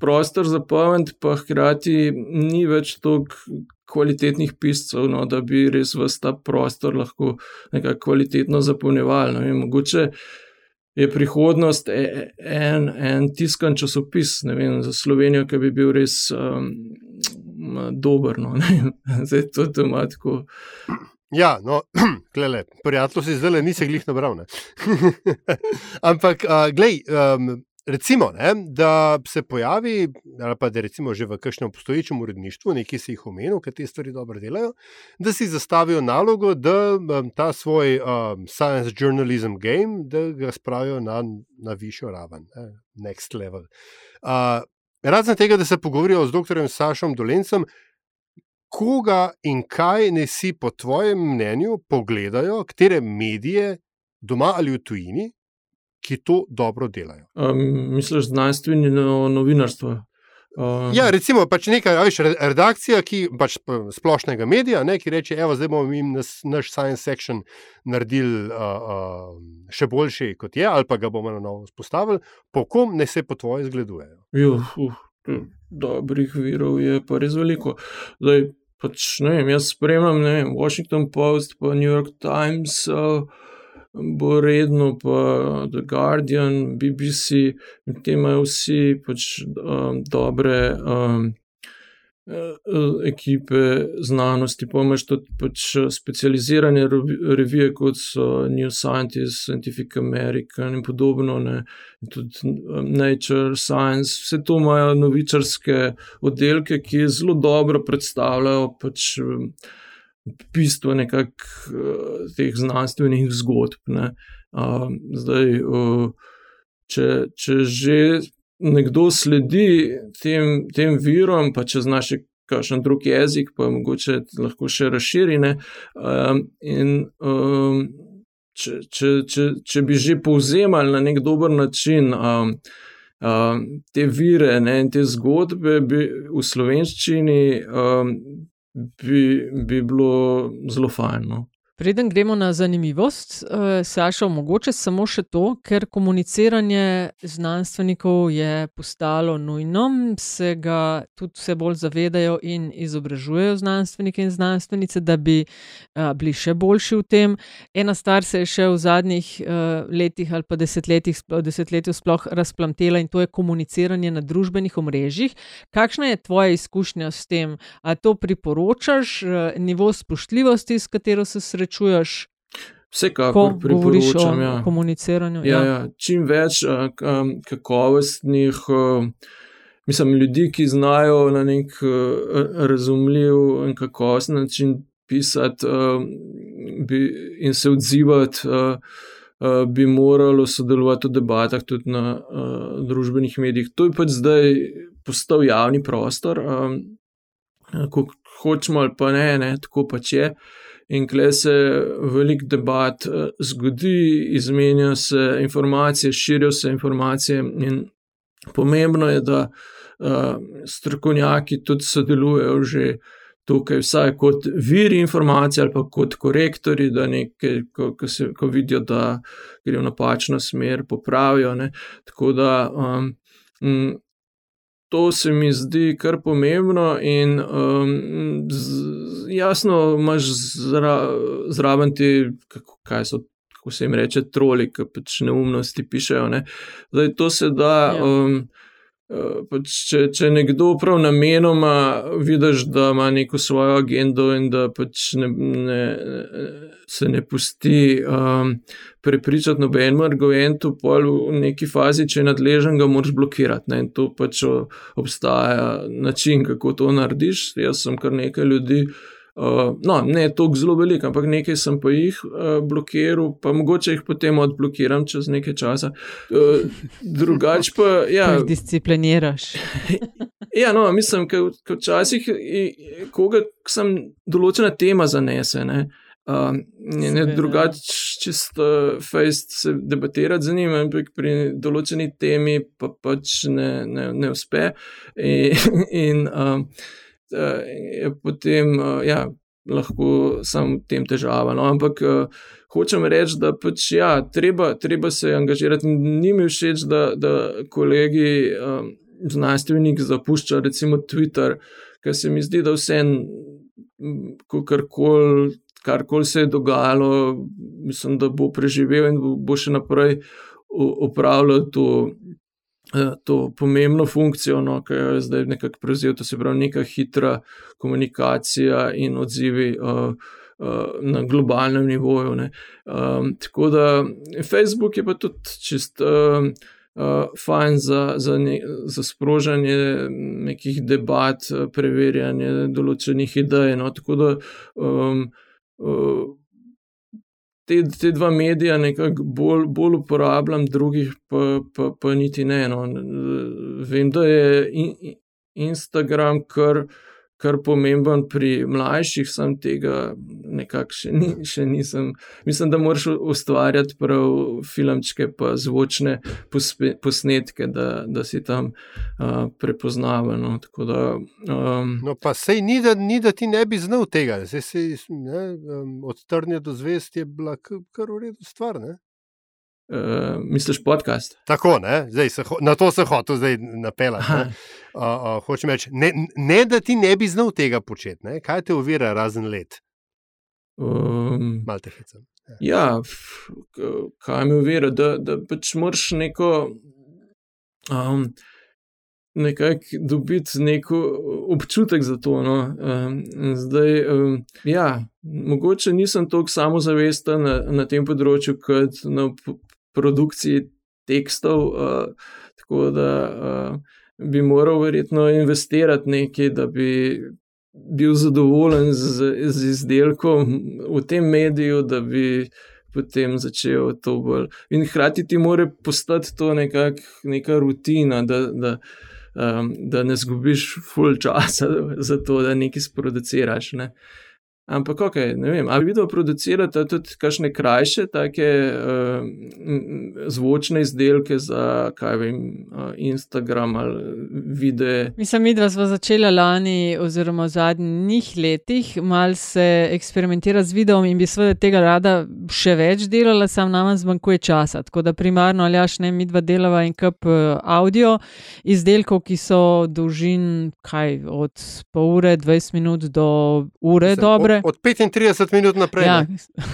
prostor zapolniti, pa hkrati ni več toliko. Kvalitetnih piscev, no, da bi res vse ta prostor lahko nekako kvalitetno zapolnjevali. No, mogoče uh, je prihodnost e, en, en tiskan časopis vem, za Slovenijo, ki bi bil res um, dober. No, Zdaj to tematiko. Ja, no, glede, prijatelj si zdaj nisi glih nabral. Ampak, uh, glej, um, recimo, ne, da se pojavi, ali pa da recimo že v kakšnem obstoječem uredništvu, nekaj si jih omenil, ki te stvari dobro delajo, da si zastavijo nalogo, da um, ta svoj um, science journalism game, da ga spravijo na, na višjo raven, ne, next level. Uh, razen tega, da se pogovorijo z dr. Sašom Dolencem. Koga in kaj ne si, po tvojem mnenju, pogledajo, katere medije, doma ali v tujini, ki to dobro delajo. Um, misliš, znanstveni no, novinarstvo? Um, ja, recimo, pač neka viš, redakcija, ki pač splošnega medija, ne, ki reče: Evo, zdaj bomo jim nas, naš science section naredili uh, uh, še boljši, kot je, ali pa ga bomo na novo vzpostavili. Po kom ne se po tvoje zgledujejo? Juh, uh, dobrih virov je pa res veliko. Zdaj, pač, ne vem, jaz spremljam ne vem, Washington Post, pa New York Times. Uh, bo redno, pa The Guardian, BBC, ki imajo vsi pač, um, dobre um, ekipe znanosti, pa imaš tudi pač specializirane revije, kot so New Scientist, Scientific American in podobno, ne, in tudi um, Nature, Science, vse to imajo novičarske oddelke, ki zelo dobro predstavljajo pač. Um, bistvo nekakšnih uh, teh znanstvenih zgodb. Uh, zdaj, uh, če, če že nekdo sledi tem, tem virom, pa če znaš kakšen drug jezik, pa mogoče lahko še razširi. Uh, in, uh, če, če, če, če bi že povzemali na nek dober način. Uh, Uh, te vire ne, in te zgodbe bi v slovenščini um, bi, bi bilo zelo fajn. No? Preden gremo na zanimivost, uh, Saša, mogoče samo še to, ker komuniciranje znanstvenikov je postalo nujno, se ga tudi vse bolj zavedajo in izobražujejo znanstvenike in znanstvenice, da bi uh, bili še boljši v tem. Ena stvar se je še v zadnjih uh, letih ali pa desetletjih, desetletju sploh razplamtela in to je komuniciranje na družbenih omrežjih. Kakšna je tvoja izkušnja s tem? A to priporočaš, nivo spoštljivosti, s katero se srečuješ? Srečuješ. Vsekakor priporočam. Ja. Komuniciranju. Ja, ja. Ja. Čim več uh, kakovostnih, uh, mislim, ljudi, ki znajo na nek uh, razumljiv in kakovosten način pisati uh, bi, in se odzivati. Uh, Bi moralo sodelovati v debatah tudi na uh, družbenih medijih. To je pač zdaj postal javni prostor, um, ko hočemo ali pa ne, ne tako pač je. Uh, in kle se velik debat eh, zgodi, izmenja se informacije, širijo se informacije. In pomembno je, da uh, strokovnjaki tudi sodelujejo že tukaj, vsaj kot viri informacij ali pa kot korektori, da nekaj, ko, ko, se, ko vidijo, da gre v napačno smer, popravijo. Ne. Tako da. Um, to se mi zdi kar pomembno, in um, z, jasno, imaš zra, zraven ti, kako, kaj so. Ko se jim reče, troli, ki pač neumnosti pišejo. Ne. Zdaj, to se da. Ja. Um, pač če, če nekdo prav namenoma vidiš, da ima neko svojo agendo in da pač ne, ne, se ne pusti um, prepričati nobenemu argumentu, pa v neki fazi, če je nadležen, ga moraš blokirati. Ne? In to pač obstaja način, kako to narediš. Jaz sem kar nekaj ljudi. Uh, no, ne toliko zelo velik, ampak nekaj sem pa jih uh, blokiral, pa mogoče jih potem odblokiram čez nekaj časa. Uh, drugač pa. Ja, discipliniraš. ja, no, mislim, da včasih, koga sem določena tema zanese. Ne? Uh, ne, drugače, čisto fejst se debatirati z njim, ampak pri določeni temi pa pač ne, ne, ne uspe. In, in, uh, je potem ja, lahko samo tem težava. No? Ampak hočem reči, da pač, ja, treba, treba se angažirati. Ni mi všeč, da, da kolegi znanstveniki zapuščajo recimo Twitter, ker se mi zdi, da vse en, karkoli. Karkoli se je dogajalo, mislim, da bo preživel in bo še naprej upravljal to Eh, to pomembno funkcijo, no, ki jo je zdaj nekako prevzel, to se pravi neka hitra komunikacija in odzivi uh, uh, na globalnem nivoju. Um, tako da Facebook je pa tudi čist. Uh, uh, fajn za, za, ne, za sprožanje nekih debat, preverjanje določenih idej. No, tako da um, uh, te, te dva medija nekako bolj, bolj uporabljam, drugih pa, pa, pa niti ne. No. Vem, da je in, Instagram kar kar pomemben pri mlajših, sem tega nekako še, ni, še nisem. Mislim, da moraš ustvarjati prav filmčke, pa zvočne pospe, posnetke, da, da si tam uh, prepoznaven. No. Da, um, no, pa sej ni da, ni, da ti ne bi znal tega. Zdaj, se, ne, um, od trnja do zvest je bila kar v redu stvar. Ne? Uh, misliš podcast? Tako, zdaj, se, na to se hočeš zdaj napeljati. Uh, uh, hočem reči, ne, ne da ti ne bi znal tega početi, ne? kaj te uvira razen let. Um, Malte hecam. Ja, ja kaj me uvira, da, da pač moraš neko. Um, Nekako dobiti neko občutek za to. No. Um, zdaj, um, ja, mogoče nisem tako samozavesten na, na tem področju, kot na produkciji tekstov, uh, tako da uh, bi moral verjetno investirati nekaj, da bi bil zadovoljen z, z izdelkom v tem mediju, da bi potem začel to bolj. In hkrati ti mora postati to nekak, neka rutina. Da, da, Um, da ne zgubiš full časa za to, da nekaj sproduciraš. Ne. Ampak, ok, ne vem, ali video producirate tudi kakšne krajše, take uh, zvočne izdelke za, kaj vem, uh, Instagram ali videe. Mislim, mi dva smo začeli lani, oziroma v zadnjih letih, malo se eksperimentirati z videom in bi seveda tega rada še več delala, sam nam zmanjkuje časa. Tako da primarno, ali jaš ne, mi dva delava in kup uh, audio izdelkov, ki so dolžin, kaj, od pol ure, 20 minut do ure Mislim, dobre od 35 minut naprej. Ja.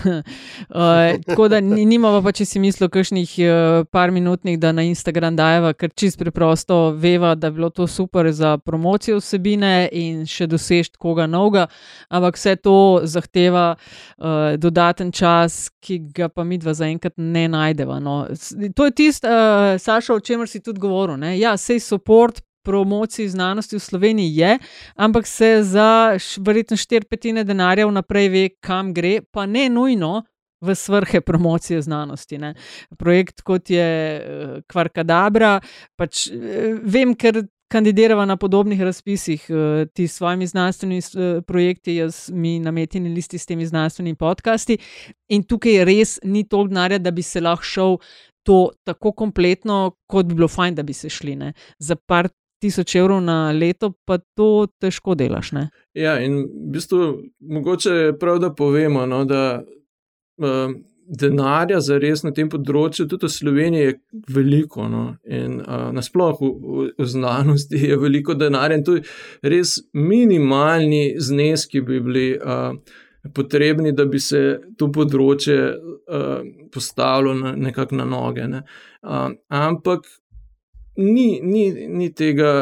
uh, tako da nimamo pa, če si mislil, kakšnih uh, par minutnih, da na Instagram dajeva, ker čist preprosto veva, da je bilo to super za promocijo vsebine in še dosežeti koga novega, ampak vse to zahteva uh, dodaten čas, ki ga pa mi dva zaenkrat ne najdeva. No. To je tisto, uh, Saša, o čemer si tudi govoril. Ne? Ja, sej support promociji znanosti v Sloveniji je, ampak se za verjetno štiri petine denarja vnaprej ve, kam gre, pa ne nujno. V svrhe promocije znanosti. Ne. Projekt kot je Kvarkadabra, pač vem, ker kandidirava na podobnih razpisih, ti s svojimi znanstvenimi projekti, jaz mi nametini listi s temi znanstvenimi podcasti. In tukaj res ni toliko denarja, da bi se lahko šel to tako kompletno, kot bi bilo fajn, da bi se šli. Ne. Za par tisoč evrov na leto, pa to težko delaš. Ne? Ja, in v bistvu mogoče je prav, da povemo, no, da uh, denarja za res na tem področju, tudi v Sloveniji, je veliko. No, in uh, nasplošno v, v znanosti je veliko denarja, in tu res minimalni zneski bi bili. Uh, Potrebni, da bi se to področje uh, postavilo na, nekako na noge. Ne. Uh, ampak ni, ni, ni tega,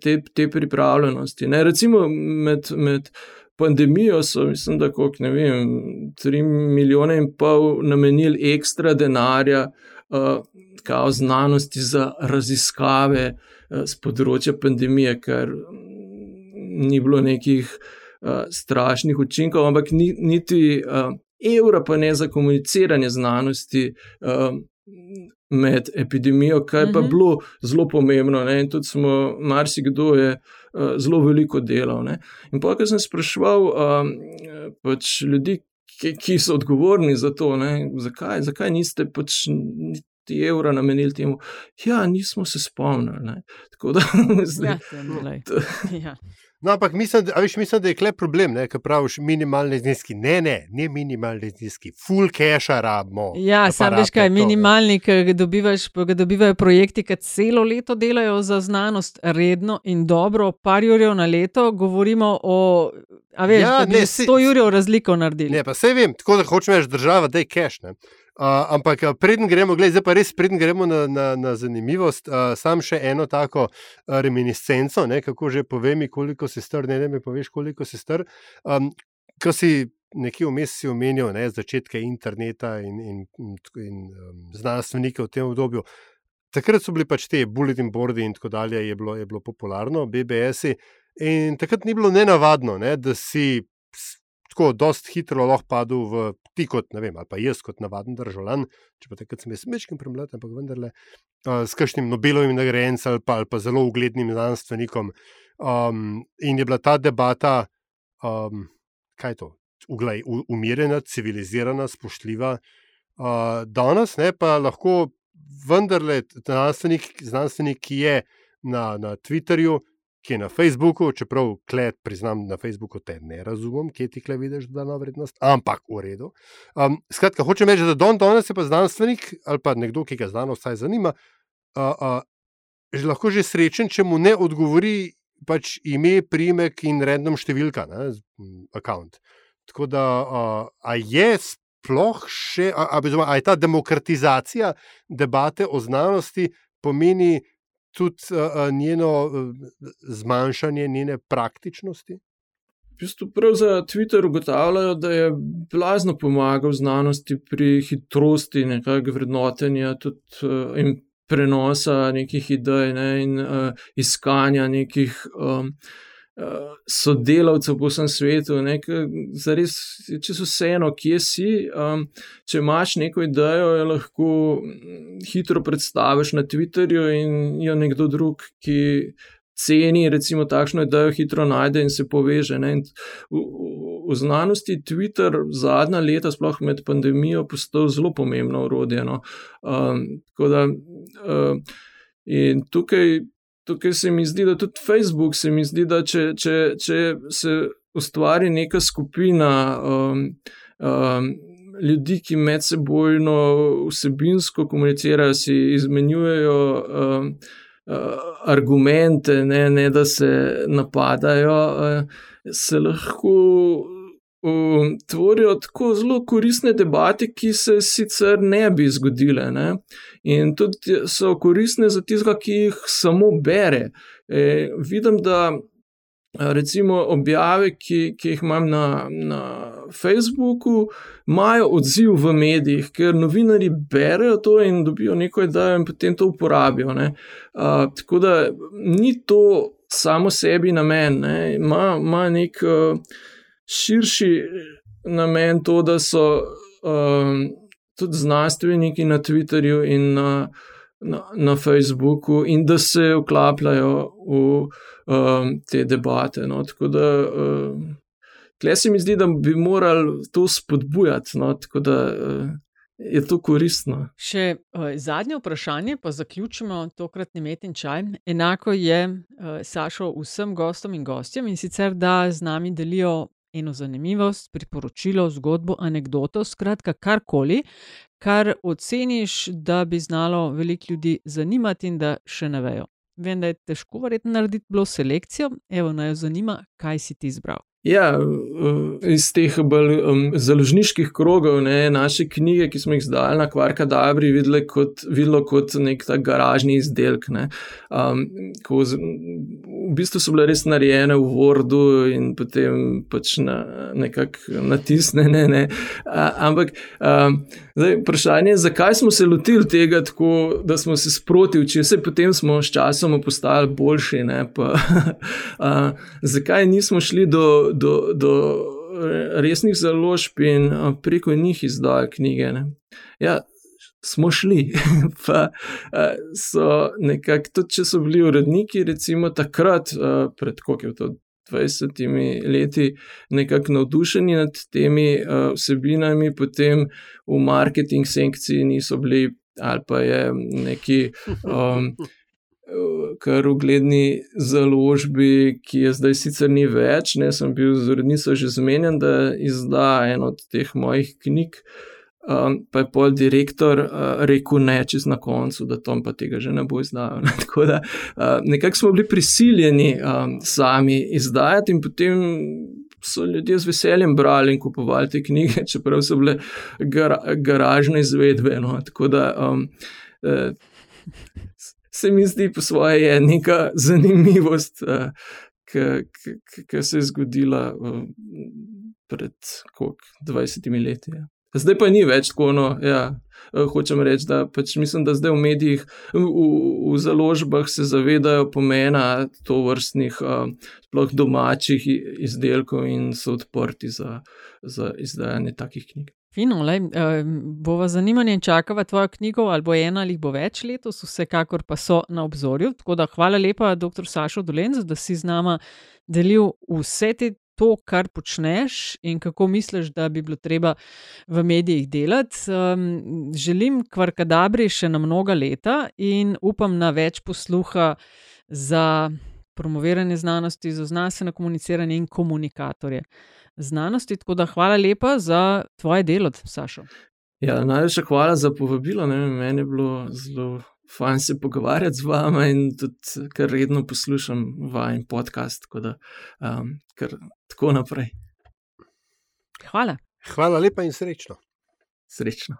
te, te pripravljenosti. Ne? Recimo med, med pandemijo so, mislim, da kot ne vem, tri milijone in pol namenili ekstra denarja. Uh, kao znanosti za raziskave uh, z področja pandemije, ker ni bilo nekih uh, strašnih učinkov, ampak ni, niti uh, evra, pa ne za komuniciranje znanosti, uh, med epidemijo, kar je pa mhm. bilo zelo pomembno. Ne? In tudi smo, marsikdo je uh, zelo veliko delal. Ne? In pa, ko sem sprašval um, pač ljudi, ki, ki so odgovorni za to, zakaj, zakaj niste pač. Ti evra namenili temu, ja, nismo se spomnili. Tako da, zdaj, ja, No, ampak mislim, da, viš, mislim, da je klep problem, ker praviš minimalne zneski. Ne, ne, ne minimalne zneski, full cache rabimo. Ja, sam veš kaj, minimalni, ki ga dobivajo projekti, ki celo leto delajo za znanost, redno in dobro, par jurjev na leto, govorimo o. A veš, ja, da ne, 100 jurjev razliko naredili. Ne, pa se vem, tako da hočeš reči, država, da je cache. Uh, ampak preden gremo, gledaj, zdaj pa res preden gremo na, na, na zanimivost, uh, sam še eno tako reminiscenco, ne, kako že povem, koliko se str, ne, ne mi poveš, koliko se str. Um, ko si nekje vmes si omenil ne, začetke interneta in, in, in, in um, znanstvenike v tem obdobju. takrat so bili pač te bulletin boardi in tako dalje, je bilo, je bilo popularno, BBS-i. In takrat ni bilo nenavadno, ne, da si tako dost hitro lahko padel v ti kot, ne vem, ali pa jaz kot navaden državljan, če pa takrat sem jaz mečkim premlad, ampak vendarle, uh, s kakšnim Nobelovim nagrajencem ali, ali pa zelo uglednim znanstvenikom. Um, in je bila ta debata, um, kaj je to, uglej, umirjena, civilizirana, spoštljiva. Uh, danes ne, pa lahko vendarle znanstvenik, znanstvenik ki je na, na Twitterju, ki je na Facebooku, čeprav klet, priznam, na Facebooku te ne razumem, kje ti kle vidiš dodano vrednost, ampak v redu. Um, skratka, hočem reči, da Don danes je pa znanstvenik ali pa nekdo, ki ga znanost vsaj zanima, uh, uh, že lahko že srečen, če mu ne odgovori pač ime, primek in random številka, ne, account. Tako da, uh, a je sploh še, a, a, a je ta demokratizacija debate o znanosti pomeni tudi uh, njeno uh, zmanjšanje njene praktičnosti? V bistvu prav za Twitter ugotavljajo, da je blazno pomagal znanosti pri hitrosti nekega vrednotenja tudi, uh, in prenosa nekih idej ne, in uh, iskanja nekih. Um, sodelavcev po vsem svetu, ne, zares, če so vseeno, kje si. Um, če imaš neko idejo, jo lahko mm, hitro predstaviš na Twitterju in jo nekdo drug, ki ceni, recimo, takšno idejo, hitro najde in se poveže. Ne, in v, v znanosti Twitter zadnja leta, sploh med pandemijo, postal zelo pomembno urodje. No. Um, da, um, in tukaj tukaj se mi zdi, da tudi Facebook, se mi zdi, da če, če, če se ustvari neka skupina um, um, ljudi, ki med sebojno vsebinsko komunicirajo, si izmenjujejo um, uh, argumente, ne, ne da se napadajo, uh, se lahko um, tvorijo tako zelo koristne debate, ki se sicer ne bi zgodile. Ne? In tudi so koristne za tiste, ki jih samo bere. E, vidim, da recimo objave, ki, ki jih imam na, na Facebooku, imajo odziv v medijih, ker novinari berejo to in dobijo nekaj, da jim potem to uporabijo. A, tako da ni to samo sebi namen, ima, ima nek. Uh, širši namen to, da so um, tudi znanstveniki na Twitterju in na, na, na Facebooku in da se vklapljajo v um, te debate. No. Tako da. Um, Tle se mi zdi, da bi morali to spodbujati, no, tako da uh, je to koristno. Še uh, zadnje vprašanje, pa zaključimo tokratni metin čaj. Enako je uh, Sašo vsem gostom in gostjem in sicer, da z nami delijo eno zanimivost, priporočilo, zgodbo, anegdoto, skratka karkoli, kar oceniš, da bi znalo veliko ljudi zanimati in da še ne vejo. Vem, da je težko verjetno narediti bilo selekcijo, evo naj jo zanima, kaj si ti izbral. Ja, iz teh bolj um, založniških krogov, ne, naše knjige, ki smo jih zdaj na Kvarka Dabri videli kot, videlo kot nek ta garažni izdelek. Ne, um, ko z, v bistvu so bile res narejene v Wordu in potem pač na, nekako natisnjene. Ne, ampak um, zdaj, vprašanje je, zakaj smo se lotili tega tako, da smo se sproti učili, vse potem smo s časom postali boljši. Ne, pa, uh, zakaj nismo šli do do, do resnih založb in preko njih izdajo knjige. Ne. Ja, smo šli. pa so nekako, tudi če so bili uredniki, recimo takrat, pred koliko je to. 20 leti nekako navdušeni nad temi uh, vsebinami, potem v marketing sekciji niso bili, ali pa je neki um, kar ugledni založbi, ki je zdaj sicer ni več. Ne, sem bil z urednico že zmenjen, da izda eno od teh mojih knjig. Um, pa je pol direktor uh, rekel ne, čez na koncu, da Tom pa tega že ne bo izdal. Ne? Tako da uh, nekako smo bili prisiljeni um, sami izdajati, in potem so ljudje z veseljem brali in kupovali te knjige, čeprav so bile gar garažne izvedbe. No? Tako da um, uh, se mi zdi po svoje je neka zanimivost, uh, ki se je zgodila uh, pred koliko, 20 leti. Ja. Zdaj pa ni več tako. No, ja. Eh, hočem reči, da pač mislim, da zdaj v medijih, v, v založbah se zavedajo pomena to vrstnih, eh, sploh domačih izdelkov in so odprti za, za izdajanje takih knjig. Fino, le, uh, bova zanimanje in čakava tvojo knjigo, ali bo ena ali bo več letos, vsekakor pa so na obzorju. Tako da hvala lepa, dr. Sašo Dolenc, da si z nama delil vse te to, kar počneš in kako misliš, da bi bilo treba v medijih delati. Um, želim kvarkadabri še na mnoga leta in upam na več posluha za promoviranje znanosti, za znanstveno komuniciranje in komunikatorje znanosti. Tako da hvala lepa za tvoje delo, Sašo. Ja, najlepša hvala za povabilo. Ne, meni je bilo zelo fajn se pogovarjati z vami in tudi, ker redno poslušam vaš podcast, tako da um, kar tako naprej. Hvala. Hvala lepa in srečno. Srečno.